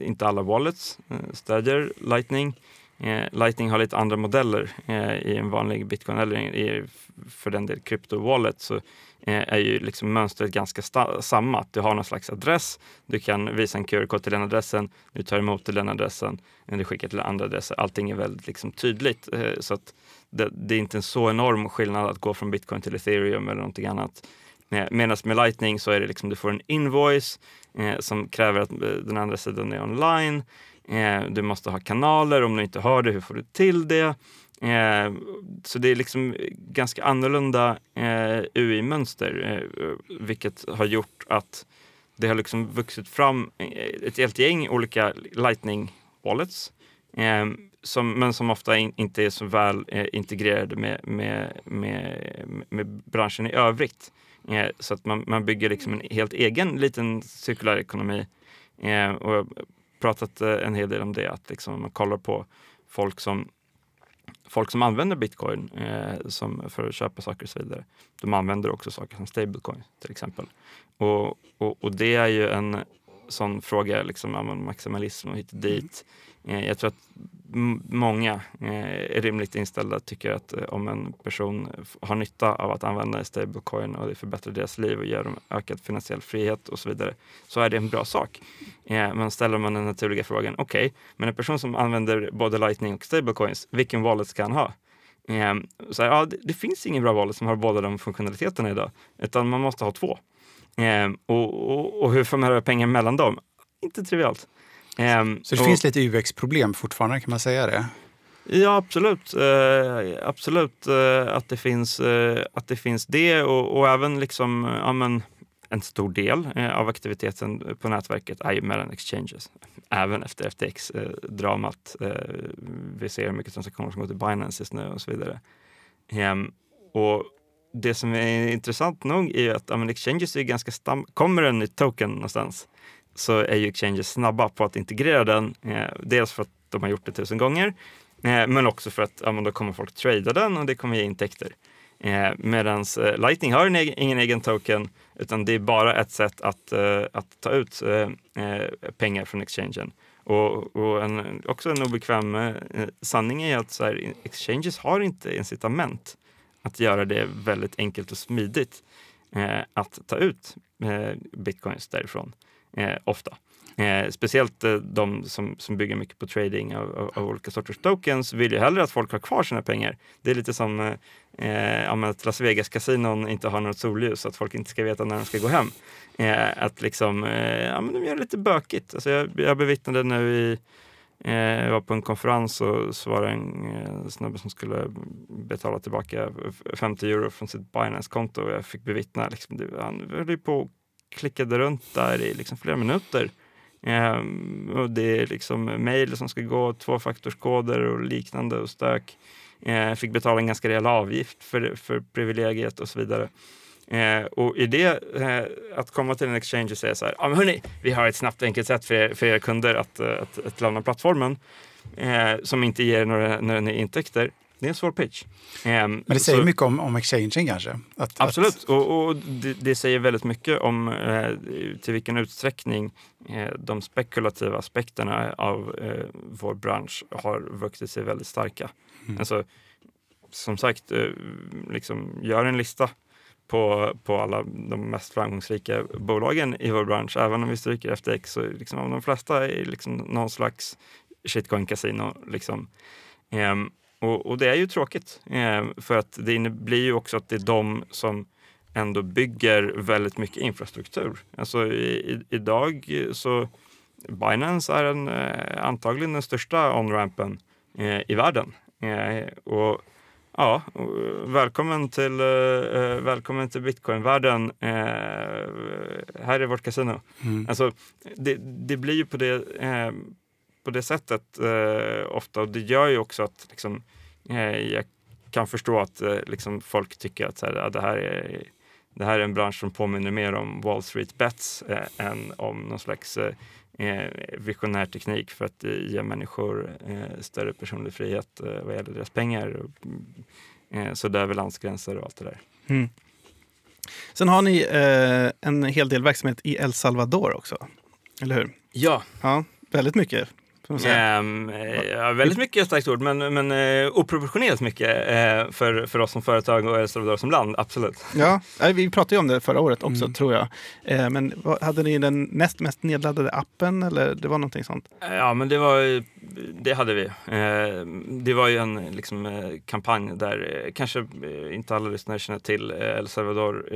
inte alla wallets stödjer Lightning. Eh, lightning har lite andra modeller eh, i en vanlig bitcoin eller i, för den del krypto-wallet så Eh, är ju liksom mönstret ganska samma. Du har någon slags adress, du kan visa en QR-kod till den adressen, du tar emot till den adressen, du skickar till andra adresser. Allting är väldigt liksom tydligt. Eh, så att det, det, är inte en så enorm skillnad att gå från bitcoin till ethereum eller någonting annat. Eh, Medan med Lightning så är det liksom, du får en invoice eh, som kräver att den andra sidan är online. Eh, du måste ha kanaler, om du inte har det, hur får du till det? Eh, så det är liksom ganska annorlunda eh, UI-mönster, eh, vilket har gjort att det har liksom vuxit fram eh, ett helt gäng olika Lightning Wallets, eh, som, men som ofta in, inte är så väl eh, integrerade med, med, med, med, branschen i övrigt. Eh, så att man, man bygger liksom en helt egen liten cirkulär ekonomi. Eh, och pratat en hel del om det, att liksom man kollar på folk som folk som använder bitcoin eh, som för att köpa saker och så vidare, de använder också saker som stablecoin till exempel. Och, och, och det är ju en sån fråga, liksom, maximalism och hit och dit. Eh, jag tror att många eh, är rimligt inställda tycker att eh, om en person har nytta av att använda stablecoin och det förbättrar deras liv och ger dem ökad finansiell frihet och så vidare, så är det en bra sak. Eh, men ställer man den naturliga frågan, okej, okay, men en person som använder både lightning och stablecoins, vilken wallet ska han ha? Eh, så här, ja, det, det, finns ingen bra wallet som har båda de funktionaliteterna idag, utan man måste ha två. Eh, och, och, och hur får man pengar mellan dem? Inte trivialt. Ehm, Så det och- finns lite UX-problem fortfarande, kan man säga det? Ja, absolut. Eh, absolut eh, att, det finns, eh, att det finns det och, och även liksom, eh, ja, men, en stor del eh, av aktiviteten på nätverket är ju mellan exchanges. Även efter FTX-dramat. Eh, vi ser hur mycket transaktioner som går till Binance just nu och så vidare. Ehm, och det som är intressant nog är att ja, men exchanges är ganska stam- Kommer en ny token någonstans så är ju exchanges snabba på att integrera den. Eh, dels för att de har gjort det tusen gånger Eh, men också för att ja, men då kommer folk trada den och det kommer ge intäkter. Eh, Medan eh, Lightning har egen, ingen egen token utan det är bara ett sätt att, eh, att ta ut eh, eh pengar från exchangen. Och, och en, också en obekväm eh, sanning är att så här, exchanges har inte incitament att göra det väldigt enkelt och smidigt eh, att ta ut eh, bitcoins därifrån, eh, ofta. Eh, speciellt eh, de som, som bygger mycket på trading av, av, av olika sorters tokens vill ju hellre att folk har kvar sina pengar. Det är lite som eh, eh, att Las Vegas-kasinon inte har något solljus att folk inte ska veta när de ska gå hem. Eh, att liksom, eh, ja men de gör det lite bökigt. Alltså jag, jag bevittnade nu i eh, jag var på en konferens och så var det en eh, snubbe som skulle betala tillbaka 50 euro från sitt Binance-konto och jag fick bevittna, liksom, han höll ju på att klickade runt där i liksom flera minuter. Ehm, och det är liksom mejl som ska gå, tvåfaktorskoder och liknande och stök. Ehm, fick betala en ganska rejäl avgift för, för privilegiet och så vidare. Ehm, och i det, eh, att komma till en exchange och säga så här, ah, men hörni, vi har ett snabbt och enkelt sätt för, er, för era kunder att, eh, att, att, att lämna plattformen eh, som inte ger några, några intäkter. Det är en svår pitch. Eh, Men det säger så- mycket om, om exchangen kanske? Att, Absolut, Att, och, och det, det säger väldigt mycket om eh, till vilken utsträckning eh, de spekulativa aspekterna av eh, vår bransch har vuxit sig väldigt starka. Mm. Alltså, som sagt, eh, liksom, gör en lista på, på alla de mest framgångsrika bolagen i vår bransch. Även om vi stryker FTX så liksom, de flesta är liksom någon slags shitcoin-casino. Liksom. Och, och det är ju tråkigt ehm, för att det blir ju också att det är de som ändå bygger väldigt mycket infrastruktur. Alltså i, i, idag så Binance är en, eh, antagligen den största on-rampen eh, i världen. Eh, och ja, välkommen till, eh, eh, välkommen till bitcoin-världen. Eh, här är vårt kasino. mm. Alltså, det, det blir ju på det, eh, på det sättet eh, ofta och det gör ju också att liksom, eh, jag kan förstå att eh, liksom, folk tycker att så här, ja, det, här är, det här är en bransch som påminner mer om Wall Street Bets eh, än om någon slags eh, eh, visionär teknik för att eh, ge människor eh, större personlig frihet eh, vad gäller deras pengar. Och, eh, så där över landsgränser och allt det där. Mm. Sen har ni eh, en hel del verksamhet i El Salvador också. Eller hur? Ja, Ja, väldigt mycket. Säga. Ehm, eh, ja, väldigt mycket starkt ord, men, men eh, oproportionerligt mycket eh, för, för oss som företag och El Salvador som land, absolut. Ja, vi pratade ju om det förra året också Mm. tror jag. Eh, men vad, hade ni den näst mest nedladdade appen eller det var någonting sånt? Eh, Ja, men det var det hade vi. Eh, det var ju en liksom, kampanj där kanske inte alla lyssnare känner till El Salvador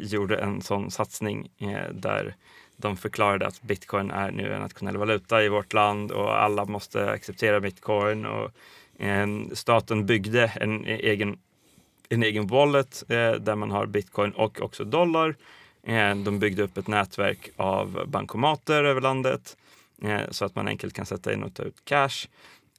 gjorde en sån satsning där de förklarade att bitcoin är nu en nationell valuta i vårt land och alla måste acceptera bitcoin. Och, eh, staten byggde en e-, egen, en egen wallet eh, där man har bitcoin och också dollar. Eh, de byggde upp ett nätverk av bankomater över landet eh, så att man enkelt kan sätta in och ta ut cash.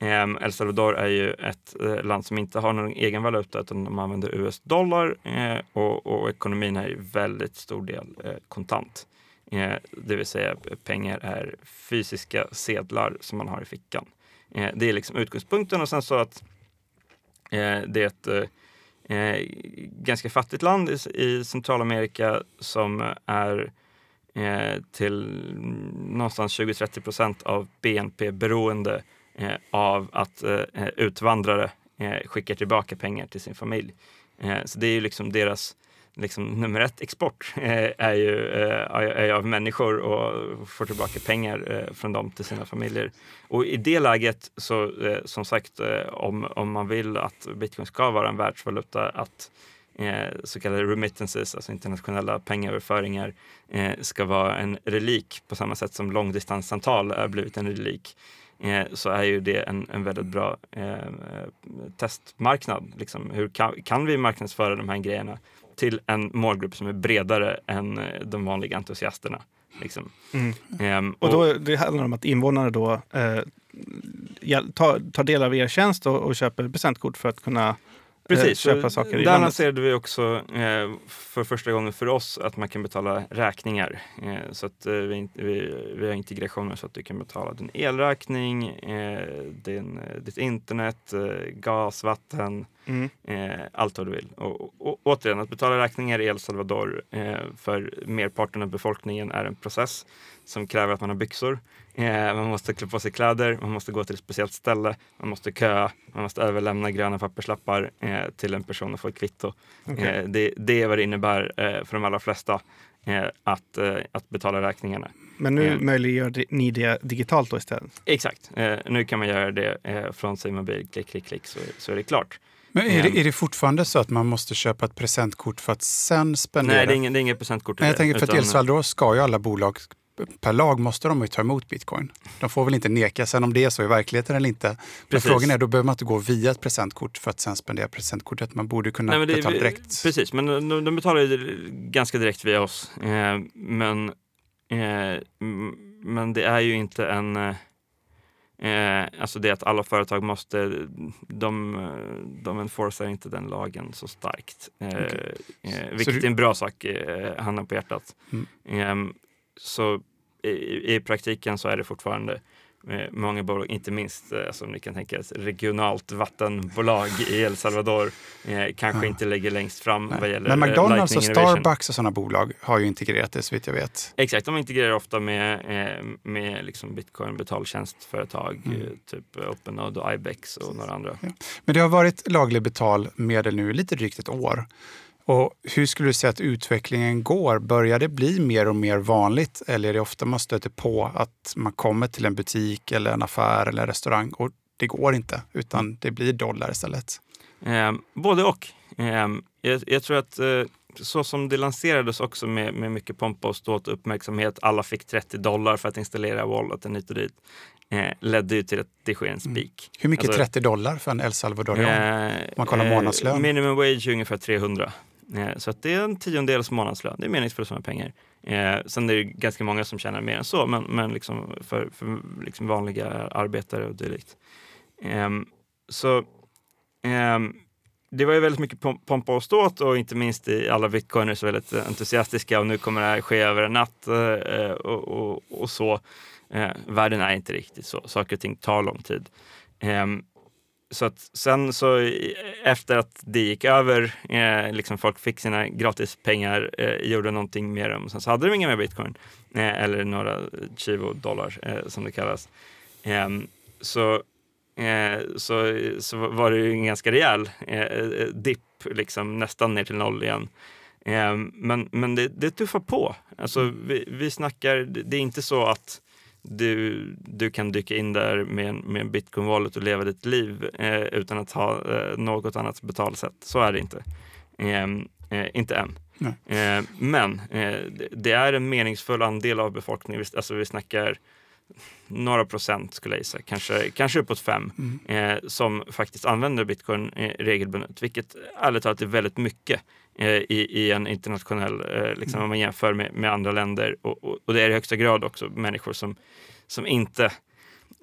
Eh, El Salvador är ju ett eh, land som inte har någon egen valuta utan de använder US-dollar eh, och, och ekonomin är i väldigt stor del kontant. Eh, det vill säga pengar är fysiska sedlar som man har i fickan. Eh, det är liksom utgångspunkten och sen så att eh, det är ett ganska fattigt land i, Centralamerika som är till någonstans 20-30 procent av BNP beroende av att utvandrare skickar tillbaka pengar till sin familj. Så det är ju liksom deras liksom, nummer ett export eh, är, ju, eh, är ju av människor och får tillbaka pengar eh, från dem till sina familjer. Och i det läget så eh, som sagt eh, om, om man vill att bitcoin ska vara en världsvaluta att eh, så kallade remittances, alltså internationella pengaöverföringar, eh, ska vara en relik på samma sätt som långdistanssamtal har blivit en relik eh, så är ju det en, en väldigt bra eh, testmarknad. Liksom, hur kan, kan vi marknadsföra de här grejerna till en målgrupp som är bredare än eh, de vanliga entusiasterna? Liksom. Mm. Ehm, Och då, det handlar om att invånare då eh, tar, tar del av er tjänst och, och köper presentkort för att kunna Precis, eh, köpa så saker där lanserade vi också eh, för första gången för oss att man kan betala räkningar. Eh, så att eh, vi, vi, vi har integrationer så att du kan betala din elräkning, din, ditt internet, gas, vatten, Mm. eh, allt vad du vill. Och, och, och återigen, att betala räkningar i El Salvador eh, för merparten av befolkningen är en process som kräver att man har byxor. Eh, man måste klä på sig kläder, man måste gå till ett speciellt ställe, man måste köa, man måste överlämna gröna papperslappar eh, till en person och få ett kvitto. Okej. Eh, det, det är vad det innebär eh, för de allra flesta att, att betala räkningarna. Men nu eh. möjliggör ni det digitalt då istället? Exakt, eh, nu kan man göra det eh, från sin mobil, klick, klick, klick så, så är det klart. Men är det, är det fortfarande så att man måste köpa ett presentkort för att sen spendera? Nej, det är inget, det är inget presentkort. Nej, jag tänker för att utan- El Salvador ska ju alla bolag per lag måste de ju ta emot bitcoin. De får väl inte neka, sen om det är så i verkligheten eller inte. Men Precis. frågan är, då behöver man inte gå via ett presentkort för att sen spendera presentkortet. Man borde kunna Nej, det, betala direkt. Precis, men de, de betalar ju ganska direkt via oss. Eh, men, eh, men det är ju inte en... Eh, alltså det att alla företag måste... De, de enforcar inte den lagen så starkt. Eh, Okej. eh, vilket du- är en bra sak, eh, handen på hjärtat. Mm. Eh, så i, i praktiken så är det fortfarande många bolag, inte minst eh, som ni kan tänka er, regionalt vattenbolag i El Salvador eh, kanske Ja. inte ligger längst fram Nej. vad gäller Men eh, McDonalds och. Starbucks och sådana bolag har ju integrerat det så vitt jag vet. Exakt, de integrerar ofta med, eh, med liksom bitcoin betaltjänstföretag, Mm. eh, typ OpenNode och Ibex och några andra. Men det har varit laglig betalmedel nu lite drygt ett år. Och hur skulle du säga att utvecklingen går? Börjar det bli mer och mer vanligt eller är det ofta man stöter på att man kommer till en butik eller en affär eller en restaurang och det går inte utan det blir dollar istället? Eh, både och. Eh, jag, jag tror att eh, så som det lanserades också med, med mycket pompa och ståt uppmärksamhet, alla fick 30 dollar för att installera walleten hit och dit, eh, ledde ju till att det sker en spik. Hur mycket Alltså, 30 dollar för en El Salvadorian? Eh, man kollar månadslön. minimum wage är ungefär 300. Eh, så att det är en tiondels månadslön. Det är meningsfullt med pengar. Eh, sen är det ganska många som tjänar mer än så, men, men liksom för, för liksom vanliga arbetare och dylikt. Ehm, så ehm, det var ju väldigt mycket pompa och ståt och inte minst i alla bitcoiners väldigt entusiastiska och nu kommer det här ske över en natt eh, och, och, och så. Eh, världen är inte riktigt så. Saker och ting tar lång tid. Ehm, så att sen så eh, efter att det gick över, eh, liksom folk fick sina gratispengar, eh, gjorde någonting med dem. Sen så hade de inga mer bitcoin, eh, eller några chivo dollar eh, som det kallas. Ehm, så, eh, så, så var det ju en ganska rejäl eh, eh dipp, liksom, nästan ner till noll igen. Ehm, men men det, det tuffar på. Alltså, vi, vi snackar, det är inte så att du, du kan dyka in där med med en bitcoin wallet och leva ditt liv eh, utan att ha eh, något annat betalsätt. Så är det inte. Ehm, eh, inte än. Eh, men eh, det, är en meningsfull andel av befolkningen. Vi- Alltså vi snackar några procent skulle jag gissa, kanske, kanske uppåt fem, Mm. eh, som faktiskt använder bitcoin regelbundet, vilket ärligt talat är väldigt mycket i, i en internationell, eh, liksom, Mm. om man jämför med, med andra länder. Och, och, och det är i högsta grad också människor som, som inte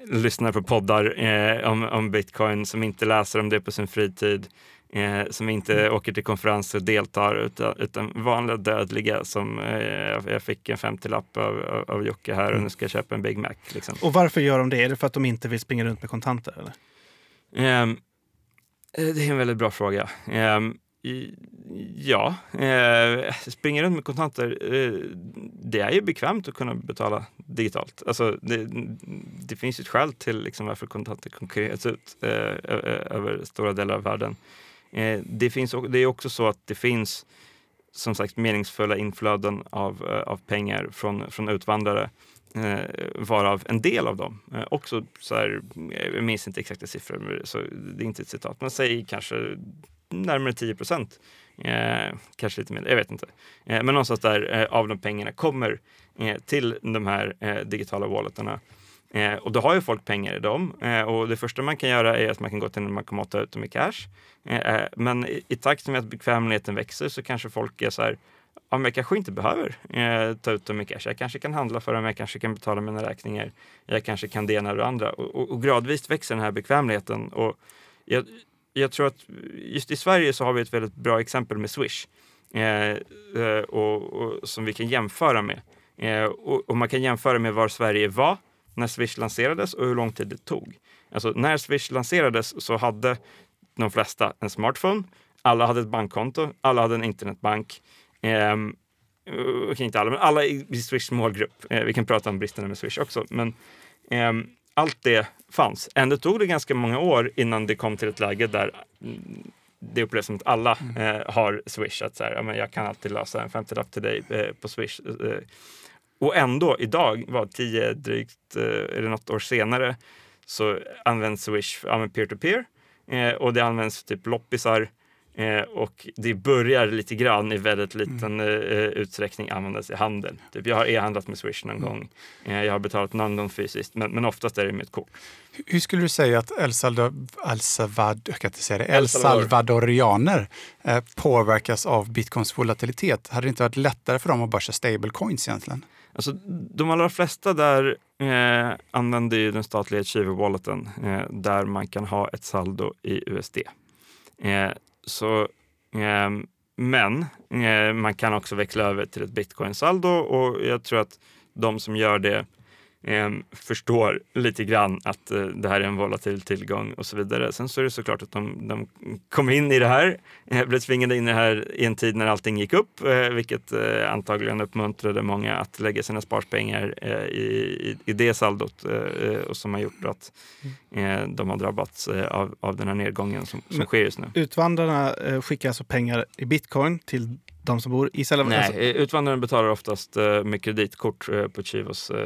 lyssnar på poddar eh, om, om bitcoin, som inte läser om det på sin fritid, eh, som inte Mm. åker till konferenser och deltar, utan, utan vanliga dödliga som eh, jag- fick en 50-lapp av, av, av Jocke här och Mm. nu ska jag köpa en Big Mac. Liksom. Och varför gör de det? Är det för att de inte vill springa runt med kontanter? Eller? Ehm, eh, det är en väldigt bra fråga. Ja, eh, springa runt med kontanter, eh, det är ju bekvämt att kunna betala digitalt. Alltså, det, det finns ju ett skäl till liksom varför kontanter konkurreras ut eh, över stora delar av världen. Eh, det, finns, det är också så att det finns som sagt meningsfulla inflöden av, eh, av pengar från, från utvandrare. Eh, varav en del av dem eh, också, så här, jag minns inte exakta siffror, så det är inte ett citat, men säg kanske närmare 10 procent Eh, kanske lite mer, jag vet inte. Eh, men någonstans där eh, av de pengarna kommer eh, till de här eh, digitala walletarna. Eh, och då har ju folk pengar i dem. Eh, och det första man kan göra är att man kan gå till en bankomat och ta ut dem i cash. Eh, eh, men i, i takt med att bekvämligheten växer så kanske folk är så här, ja, men jag kanske inte behöver eh, ta ut dem i cash. Jag kanske kan handla för dem, jag kanske kan betala mina räkningar. Jag kanske kan det ena och det andra. Och, och, och gradvis växer den här bekvämligheten. Och jag, jag, tror att just i Sverige så har vi ett väldigt bra exempel med Swish. Eh, eh, och, och, som vi kan jämföra med. Eh, och, och, man kan jämföra med var Sverige var när Swish lanserades och hur lång tid det tog. Alltså när Swish lanserades så hade de flesta en smartphone. Alla hade ett bankkonto, alla hade en internetbank. Eh, okay, inte alla, men alla i Swish målgrupp. Eh, vi kan prata om bristerna med Swish också. Men eh, allt det fanns. Ändå tog det ganska många år innan det kom till ett läge där mm, det upplevs som att alla mm. eh, har Swish. Att så här, ja, men jag kan alltid lösa en 50-lapp till dig eh, på Swish. Eh, och ändå idag, var tio drygt eh, eller något år senare, så används Swish ja, peer-to-peer. -peer, och det används typ loppisar Eh, och det börjar lite grann i väldigt liten mm. eh, utsträckning användas i handel. Typ jag har e-handlat med Swish någon mm. gång. Eh, jag har betalat någon gång fysiskt, men, men oftast är det med ett kort. Hur skulle du säga att El, Salvador, El, Salvador, jag kan inte säga det, El Salvadorianer eh, påverkas av bitcoins volatilitet? Hade det inte varit lättare för dem att börsa stablecoins egentligen? Alltså, de allra flesta där eh, använder ju den statliga Chivo-walleten eh, där man kan ha ett saldo i USD. Eh, så, eh, men eh, man kan också växla över till ett bitcoin-saldo och jag tror att de som gör det eh, förstår lite grann att eh, det här är en volatil tillgång och så vidare. Sen så är det såklart att de, de kom in i det här, eh, blev tvingade in i det här i en tid när allting gick upp, eh, vilket eh, antagligen uppmuntrade många att lägga sina sparpengar eh, i, i, det saldot och som har gjort att de har drabbats av, av den här nedgången som, som sker just nu. Utvandrarna skickar alltså pengar i bitcoin till de som bor i Salvador? Nej, alltså- utvandraren betalar oftast uh, med kreditkort uh, på Chivos uh,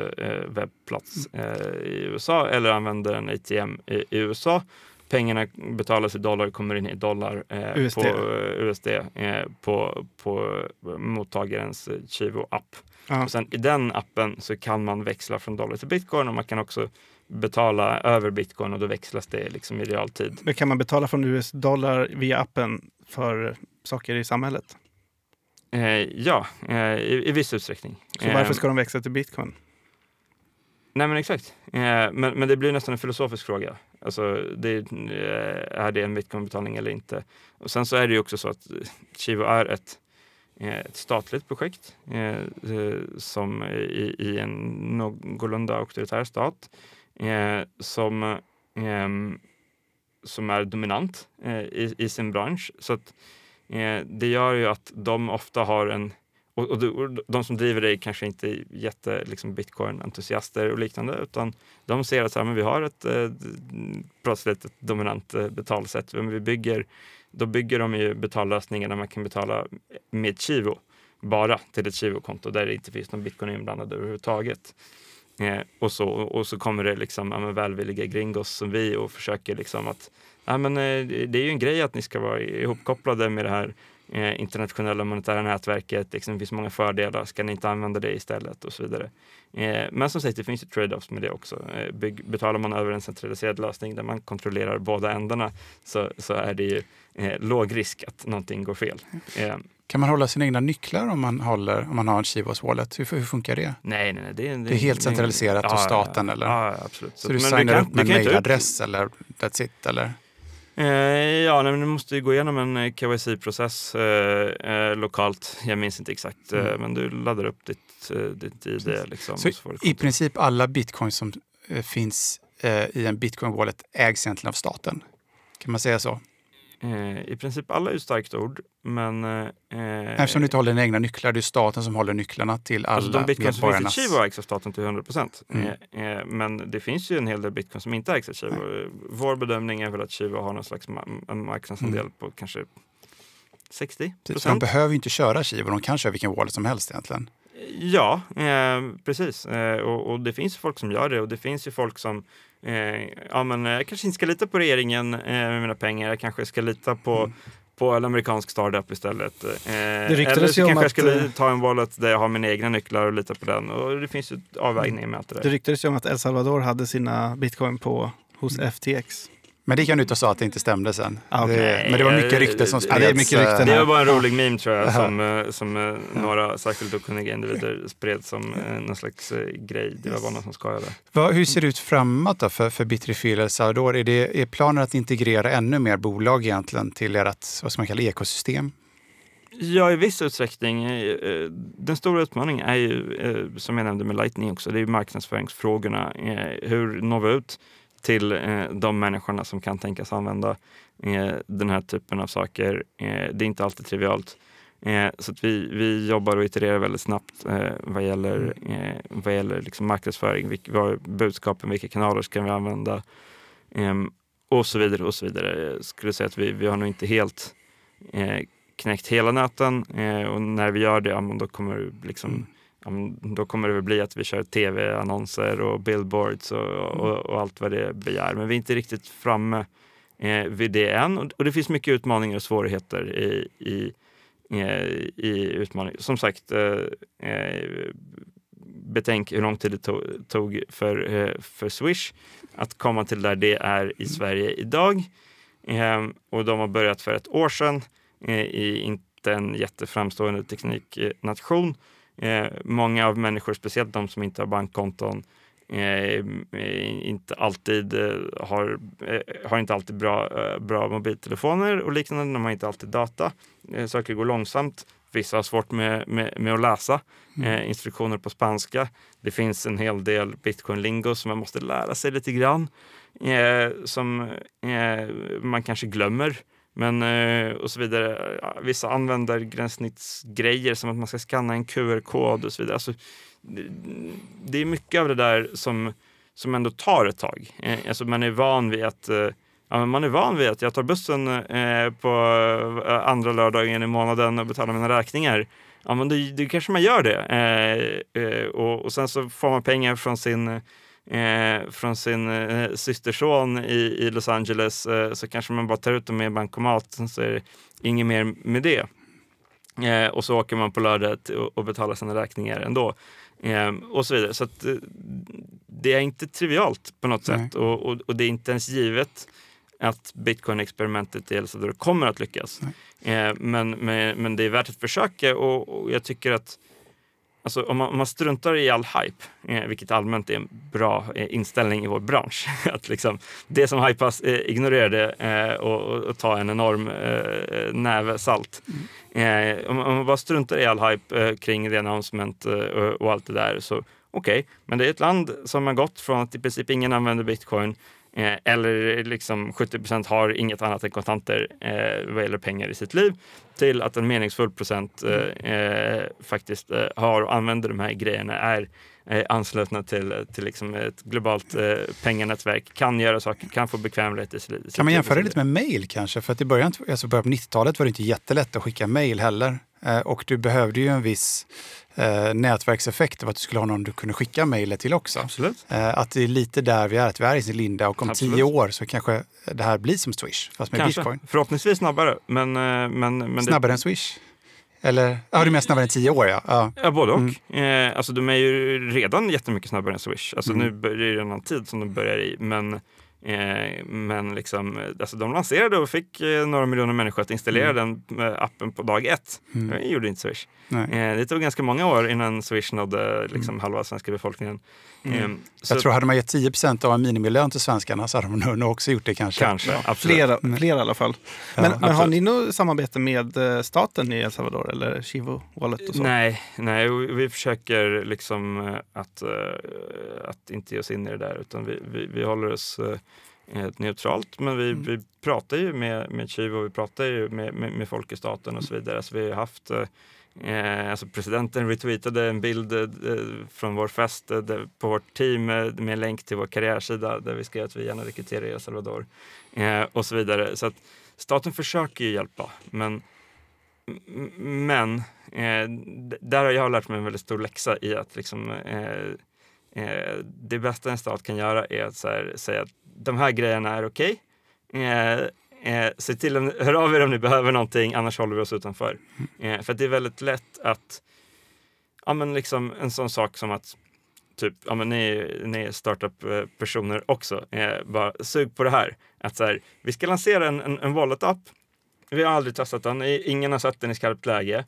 webbplats uh, i USA eller använder en ATM i, i, USA. Pengarna betalas i dollar, kommer in i dollar USD. på USD på, på mottagarens Chivo-app. Och sen i den appen så kan man växla från dollar till bitcoin och man kan också betala över bitcoin och då växlas det liksom i realtid. Men kan man betala från US-dollar via appen för saker i samhället? Eh, ja, eh, i, i viss utsträckning. Så varför eh, ska de växa till bitcoin? Nej men exakt. Men, men det blir nästan en filosofisk fråga. Alltså, det, är det en bitcoinbetalning eller inte? Och sen så är det ju också så att Chivo är ett, ett statligt projekt som i, i en någorlunda auktoritär stat som, som är dominant i, i sin bransch. Så att Eh, det gör ju att de ofta har en och, och, de, som driver det är kanske inte jätte liksom bitcoin-entusiaster och liknande utan de ser att så här, men vi har ett eh, plötsligt ett dominant eh, betalsätt. Men vi bygger, då bygger de ju betallösningar där man kan betala med Chivo bara till ett Chivo-konto där det inte finns någon bitcoin inblandad överhuvudtaget. Eh, och, så, och så kommer det liksom, ja, välvilliga gringos som vi och försöker liksom att ja, men, eh, det är ju en grej att ni ska vara ihopkopplade med det här eh, internationella monetära nätverket. Liksom, det finns många fördelar. Ska ni inte använda det istället? och så vidare. Eh, men som sagt, det finns ju trade-offs med det också. Bygg, betalar man över en centraliserad lösning där man kontrollerar båda ändarna så, så är det ju eh, låg risk att någonting går fel. Eh, kan man hålla sina egna nycklar om man, håller, om man har en Chivos wallet? Hur, hur funkar det? Nej, nej, det, det, det är helt centraliserat ja, hos staten? Eller? Ja, absolut. Så, så du signar upp med en mejladress eller that's it? Eller? Eh, ja, nej, men du måste gå igenom en eh, KYC-process eh, eh, lokalt. Jag minns inte exakt, eh, mm. men du laddar upp ditt, eh, ditt ID. Liksom, så i princip alla bitcoins som finns i en bitcoin-wallet ägs egentligen av staten? Kan man säga så? Eh, I princip alla är ju starkt ord, men... Eh, Eftersom du inte håller dina egna nycklar, det är staten som håller nycklarna till alla alltså de bitcoins som finns i Chivo ägs av staten till 100 procent. Mm. Eh, eh, men det finns ju en hel del bitcoin som inte ägs av Chivo. Mm. Vår bedömning är väl att Chivo har någon slags ma marknadsandel mm. på kanske 60 procent. De behöver ju inte köra Chivo, de kan köra vilken wallet som helst egentligen. Ja, eh, precis. Eh, och, och, det finns folk som gör det och det finns ju folk som Eh, ja, men jag kanske inte ska lita på regeringen eh, med mina pengar. Jag kanske ska lita på, mm. På en amerikansk startup istället. Eh, eller så kanske jag skulle eh, ta en wallet där jag har mina egna nycklar och lita på den. Och det finns ju avvägningar med allt det Det där. ryktades ju om att El Salvador hade sina bitcoin på, hos FTX. Men det gick han ut och sa att det inte stämde sen. Ah, okej. det, men det var mycket rykten som det- spreds. det är mycket rykten eh, Det här. var bara en rolig meme tror jag som, eh, som eh, några särskilt okunniga individer spred som någon slags grej. Det var bara någon som skojade. Hur ser det ut framåt då för, för Bitrefill El Salvador? Är, det, är planen att integrera ännu mer bolag egentligen till ert vad ska man kalla, ekosystem? Ja, i viss utsträckning. Den stora utmaningen är ju, som jag nämnde med Lightning också, det är ju marknadsföringsfrågorna. Hur når vi ut till eh, de människorna som kan tänkas använda eh, den här typen av saker? Eh, Det är inte alltid trivialt. Eh, Så att vi, vi jobbar och itererar väldigt snabbt eh, vad gäller, eh, vad gäller liksom marknadsföring, vilka, vad är budskapen, vilka kanaler ska vi använda? Ehm, och så vidare och så vidare. Jag skulle säga att vi, vi har nog inte helt knäckt hela nöten och när vi gör det, ja, då kommer liksom Mm. Ja, då kommer det väl bli att vi kör tv-annonser och billboards och, och, och allt vad det begär. Men vi är inte riktigt framme eh, vid det än. Och, och det finns mycket utmaningar och svårigheter i, i, eh, i utmaningar. Som sagt, eh, eh, betänk hur lång tid det tog, tog för, eh, för Swish att komma till där det är i Sverige idag. Eh, och de har börjat för ett år sedan i inte en jätteframstående tekniknation. Eh, många av människor, speciellt de som inte har bankkonton, eh, inte alltid eh, har, eh, har inte alltid bra, eh, bra mobiltelefoner och liknande. De har inte alltid data. Eh, saker går långsamt. Vissa har svårt med, med, med att läsa eh, instruktioner på spanska. Det finns en hel del bitcoin-lingo som man måste lära sig lite grann. Som man kanske glömmer. Men eh, och så vidare. Vissa använder gränssnittsgrejer som att man ska skanna en QR-kod och så vidare. Alltså, det, är mycket av det där som, som ändå tar ett tag. Eh, alltså man är van vid att eh, Ja, men man är van vid att jag tar bussen eh, på andra lördagen i månaden och betalar mina räkningar. Ja, men då, kanske man gör det. Eh, eh, och, och sen så får man pengar från sin, eh, från sin eh, systerson i, i Los Angeles. Eh, så kanske man bara tar ut dem i en bankomat. Så är det inget mer med det. Eh, och så åker man på lördag och, och betalar sina räkningar ändå. Eh, och så vidare. Så att, eh, det är inte trivialt på något Nej. sätt. Och, och, och det är inte ens givet att bitcoin-experimentet i El Salvador kommer att lyckas. Men, men, men det är värt ett försök och, och jag tycker att Alltså om man, om man struntar i all hype, eh, vilket allmänt är en bra eh, inställning i vår bransch, att liksom, det som hypas, eh, ignorera det eh, och, och, och ta en enorm eh, näve salt. Eh, om, om man bara struntar i all hype kring eh, och, och allt det där, så okej, men det är ett land som har gått från att i princip ingen använder bitcoin Eh, eller liksom 70% har inget annat än kontanter eh, vad gäller pengar i sitt liv till att en meningsfull procent eh, eh, faktiskt eh, har och använder de här grejerna, är anslutna till, till liksom ett globalt penganätverk, kan göra saker, kan få bekvämlighet i sitt liv. Kan man jämföra det lite med mail kanske? För att i början, alltså början på 90-talet var det inte jättelätt att skicka mail heller. Och du behövde ju en viss eh, nätverkseffekt av att du skulle ha någon du kunde skicka mejlet till också. Absolut. Eh, att det är lite där vi är, att vi är i sin linda och om Absolut. tio år så kanske det här blir som Swish, fast med Kanske. bitcoin. Förhoppningsvis snabbare, men... eh, men, men Snabbare än Swish? Eller, ja du menar snabbare än tio år ja. ja. Det, ja, både och. Eh, alltså de är ju redan jättemycket snabbare än Swish. Alltså Mm. nu börjar det annan tid som de börjar i, men men liksom, eh, alltså de lanserade och fick eh, några miljoner människor att installera den eh, appen på dag ett. Mm. Det gjorde inte Swish. Nej. Eh, det tog ganska många år innan Swish nådde liksom, halva svenska befolkningen. Mm. Eh, så Jag tror hade man gett 10% av en minimilön till svenskarna så hade de nog också gjort det kanske. kanske, absolut. Flera, flera i alla fall. Men, men har ni något samarbete med eh, staten i El Salvador eller Chivo Wallet och så? Nej, nej vi försöker liksom eh, att, eh, att inte ge oss in i det där utan vi, vi, vi håller oss eh, neutralt. Men vi, vi pratar ju med, med Chivo, vi pratar ju med, med, med folk i staten och så vidare. Så vi har haft eh, alltså presidenten retweetade en bild eh, från vår fest eh, på vårt team eh, med en länk till vår karriärsida där vi skrev att vi gärna rekryterar i El Salvador eh, och så vidare. Så att staten försöker ju hjälpa, men Men eh, där har jag lärt mig en väldigt stor läxa i att liksom, det bästa en stat kan göra är att här, säga att de här grejerna är okej. Eh, eh, se till att hör av er om ni behöver någonting, annars håller vi oss utanför. Eh, för det är väldigt lätt att, ja men liksom en sån sak som att typ, ja men ni, ni är startup-personer också, eh, bara sug på det här. Att så här, vi ska lansera en, en, en wallet-app. Vi har aldrig testat den, ingen har sett den i skarpt läge.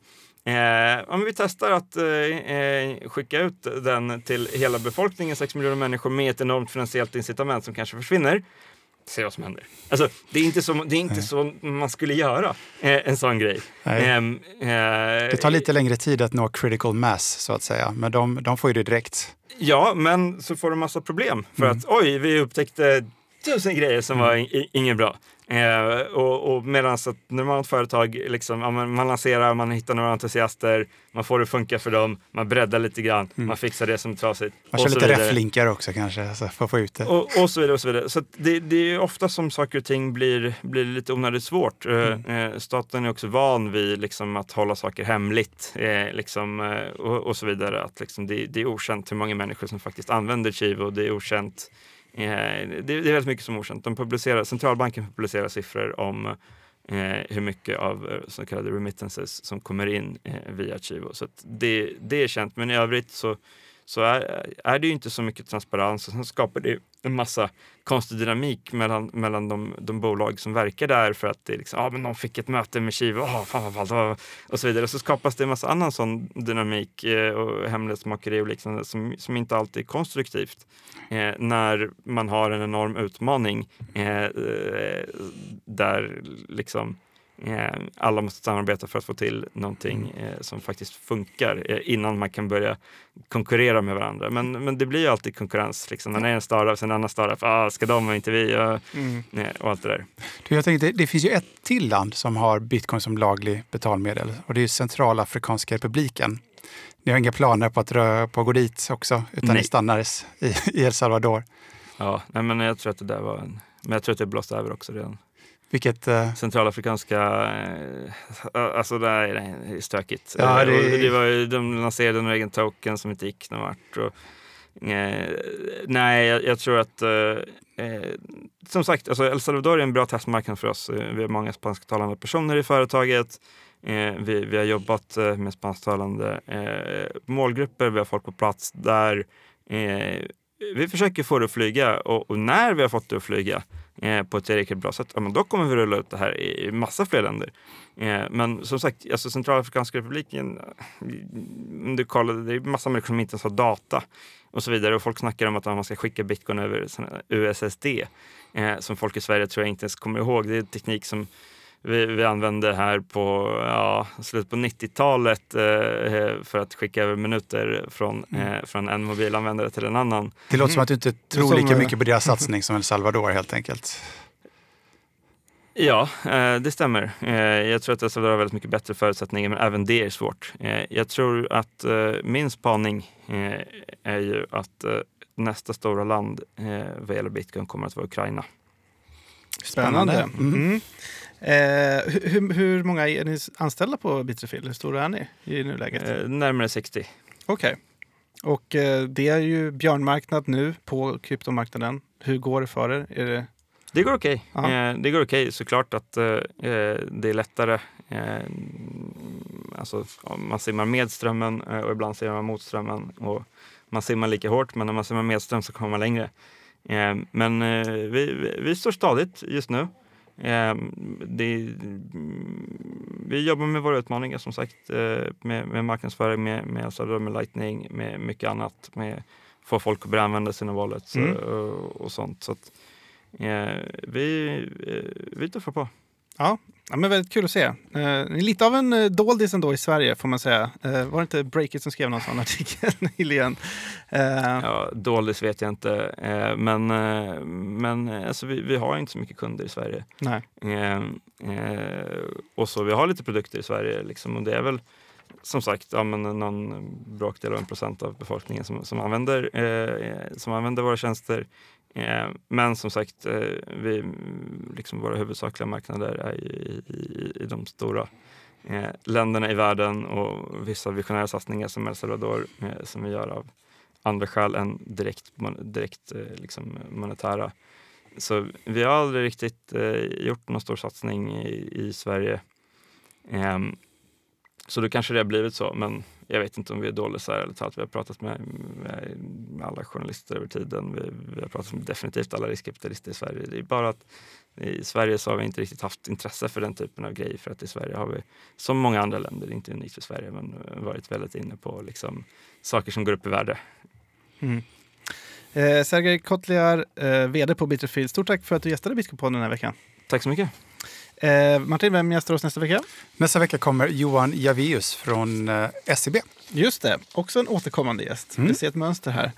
Eh, om vi testar att eh, eh, skicka ut den till hela befolkningen, 6 miljoner människor, med ett enormt finansiellt incitament som kanske försvinner. Se vad som händer. Alltså, det är inte så, det är inte så man skulle göra eh, en sån grej. Ehm, eh, det tar lite längre tid att nå critical mass, så att säga. Men de, de får ju det direkt. Ja, men så får de massa problem. För mm. att oj, vi upptäckte tusen grejer som var mm. inget bra. Eh, och, och medan ett normalt företag, liksom, ja, man, lanserar, man hittar några entusiaster, man får det funka för dem, man breddar lite grann, mm. man fixar det som är trasigt. Man kör lite reflinkar också kanske, alltså, för att få ut det. Och, och så vidare. Och så vidare. så det, det, är ofta som saker och ting blir, blir lite onödigt svårt. Eh, mm. Eh, staten är också van vid liksom, att hålla saker hemligt eh, liksom, eh, och, och, så vidare. Att, liksom, det, det, är okänt hur många människor som faktiskt använder Chivo, det är okänt Eh, det, är väldigt mycket som är okänt. De publicerar, centralbanken publicerar siffror om eh, hur mycket av eh, så kallade remittances som kommer in eh, via Chivo. Så det, det är känt, men i övrigt så så är, är det ju inte så mycket transparens och sen skapar det en massa konstig dynamik mellan, mellan de, de bolag som verkar där för att det är liksom, ah, men de fick ett möte med Kiva, oh, fan vad ballt, och så vidare. Och så skapas det en massa annan sån dynamik eh, och hemlighetsmakeri och liknande som, som inte alltid är konstruktivt. Eh, när man har en enorm utmaning eh, eh där liksom Eh, alla måste samarbeta för att få till någonting mm. eh, som faktiskt funkar eh, innan man kan börja konkurrera med varandra. Men, men det blir ju alltid konkurrens. Liksom. När det är en startup, sen en annan startup, ah, ska de och inte vi? Och, mm. och allt det där. Du, jag tänkte, det finns ju ett till land som har bitcoin som laglig betalmedel och det är Centralafrikanska republiken. Ni har inga planer på att, röra, på att gå dit också, utan nej. ni stannar i, i El Salvador? Ja, nej, men jag tror att det där var en... Men jag tror att det blåste över också redan. Vilket, uh... Centralafrikanska, uh, alltså det är, det är stökigt. Ja, det... det var ju, de lanserade en egen token som inte gick någon vart. Och, uh, nej, jag, jag, tror att som sagt, alltså El Salvador är en bra testmarknad för oss. Vi har många spansktalande personer i företaget. Vi, vi, har jobbat med spansktalande målgrupper, vi har folk på plats där. Vi försöker få det att flyga och, och när vi har fått det att flyga eh, på ett tillräckligt bra sätt, ja, men då kommer vi rulla ut det här i massa fler länder. Eh, men som sagt, alltså Centralafrikanska republiken, om du kollade, det är massa människor som inte ens har data och så vidare. Och folk snackar om att man ska skicka bitcoin över USSD, eh, som folk i Sverige tror jag inte ens kommer ihåg. Det är en teknik som vi, vi använde här på ja, slutet på 90-talet eh, för att skicka över minuter från, mm. eh, från en mobilanvändare till en annan. Det låter som att du inte tror lika eh, mycket på deras satsning som El Salvador helt enkelt. Ja, eh, det stämmer. Eh, jag tror att El Salvador har väldigt mycket bättre förutsättningar, men även det är svårt. Jag tror att min spaning är ju att nästa stora land vad gäller bitcoin kommer att vara Ukraina. Spännande. Mm. Eh, hur, hur, många är ni anställda på Bitterfield? Hur stora är ni i nuläget? Eh, närmare 60. Okej. Okay. Och eh, det är ju björnmarknad nu på kryptomarknaden. Hur går det för er? Är det... Det går okej. Okay. Eh, det går okej. Okay. Såklart att eh, eh, det är lättare. alltså, man simmar med strömmen och ibland simmar man mot strömmen. Och man simmar lika hårt, men när man simmar med ström så kommer man längre. men vi, vi står stadigt just nu. Eh, det, vi jobbar med våra utmaningar som sagt, eh, med, med marknadsföring, med, med, alltså, med Lightning, med mycket annat, med få folk att börja använda sina wallets mm. och, och, sånt. Så att, eh, vi, eh, vi tuffar på. Ja, ja, men väldigt kul att se. Eh, lite av en eh, doldis ändå i Sverige får man säga. Eh, var det inte Breakit som skrev någon sån artikel nyligen? Eh. Ja, doldis vet jag inte. Eh, men eh, men alltså, vi, vi har inte så mycket kunder i Sverige. Nej. Eh, och så vi har lite produkter i Sverige liksom, och det är väl som sagt ja, men någon bråkdel av en procent av befolkningen som, som, använder, som använder våra tjänster. Eh, men som sagt, eh, vi, liksom våra huvudsakliga marknader är i, i, i de stora eh, länderna i världen och vissa visionära satsningar som El Salvador eh, som vi gör av andra skäl än direkt, direkt liksom monetära så vi har aldrig riktigt gjort någon stor satsning i, i Sverige. Ehm, så då kanske det har blivit så, men jag vet inte om vi är dåliga eller talat. Vi har pratat med, med, alla journalister över tiden. Vi, vi, har pratat med definitivt alla riskkapitalister i Sverige. Det är bara att i Sverige så har vi inte riktigt haft intresse för den typen av grejer för att i Sverige har vi, som många andra länder, inte unikt för Sverige, men varit väldigt inne på liksom, saker som går upp i värde. Mm. Eh, Sergej Kotliar, eh, vd på Bitterfield. Stort tack för att du gästade Bitcoinpodden den här veckan. Tack så mycket. Eh, Martin, vem gästar oss nästa vecka? Nästa vecka kommer Johan Javius från eh, SEB. Just det, också en återkommande gäst. Mm. Vi ser ett mönster här.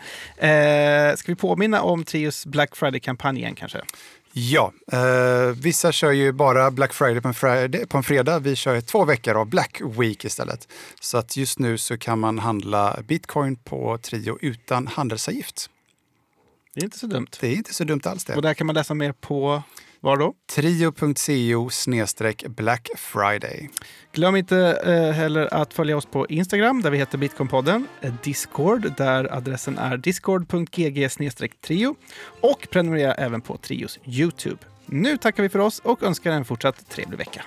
Eh, ska vi påminna om Trios Black Friday-kampanj igen kanske? Ja, eh, vissa kör ju bara Black Friday på en, Friday på en fredag. Vi kör två veckor av Black Week istället. Så att just nu så kan man handla bitcoin på Trio utan handelsavgift. Det är inte så dumt. Det är inte så dumt alls det. Och där kan man läsa mer på var då? Trio.co Black Friday. Glöm inte eh, heller att följa oss på Instagram där vi heter Bitcoinpodden, eh, Discord där adressen är discord.gg trio och prenumerera även på Trios Youtube. Nu tackar vi för oss och önskar en fortsatt trevlig vecka.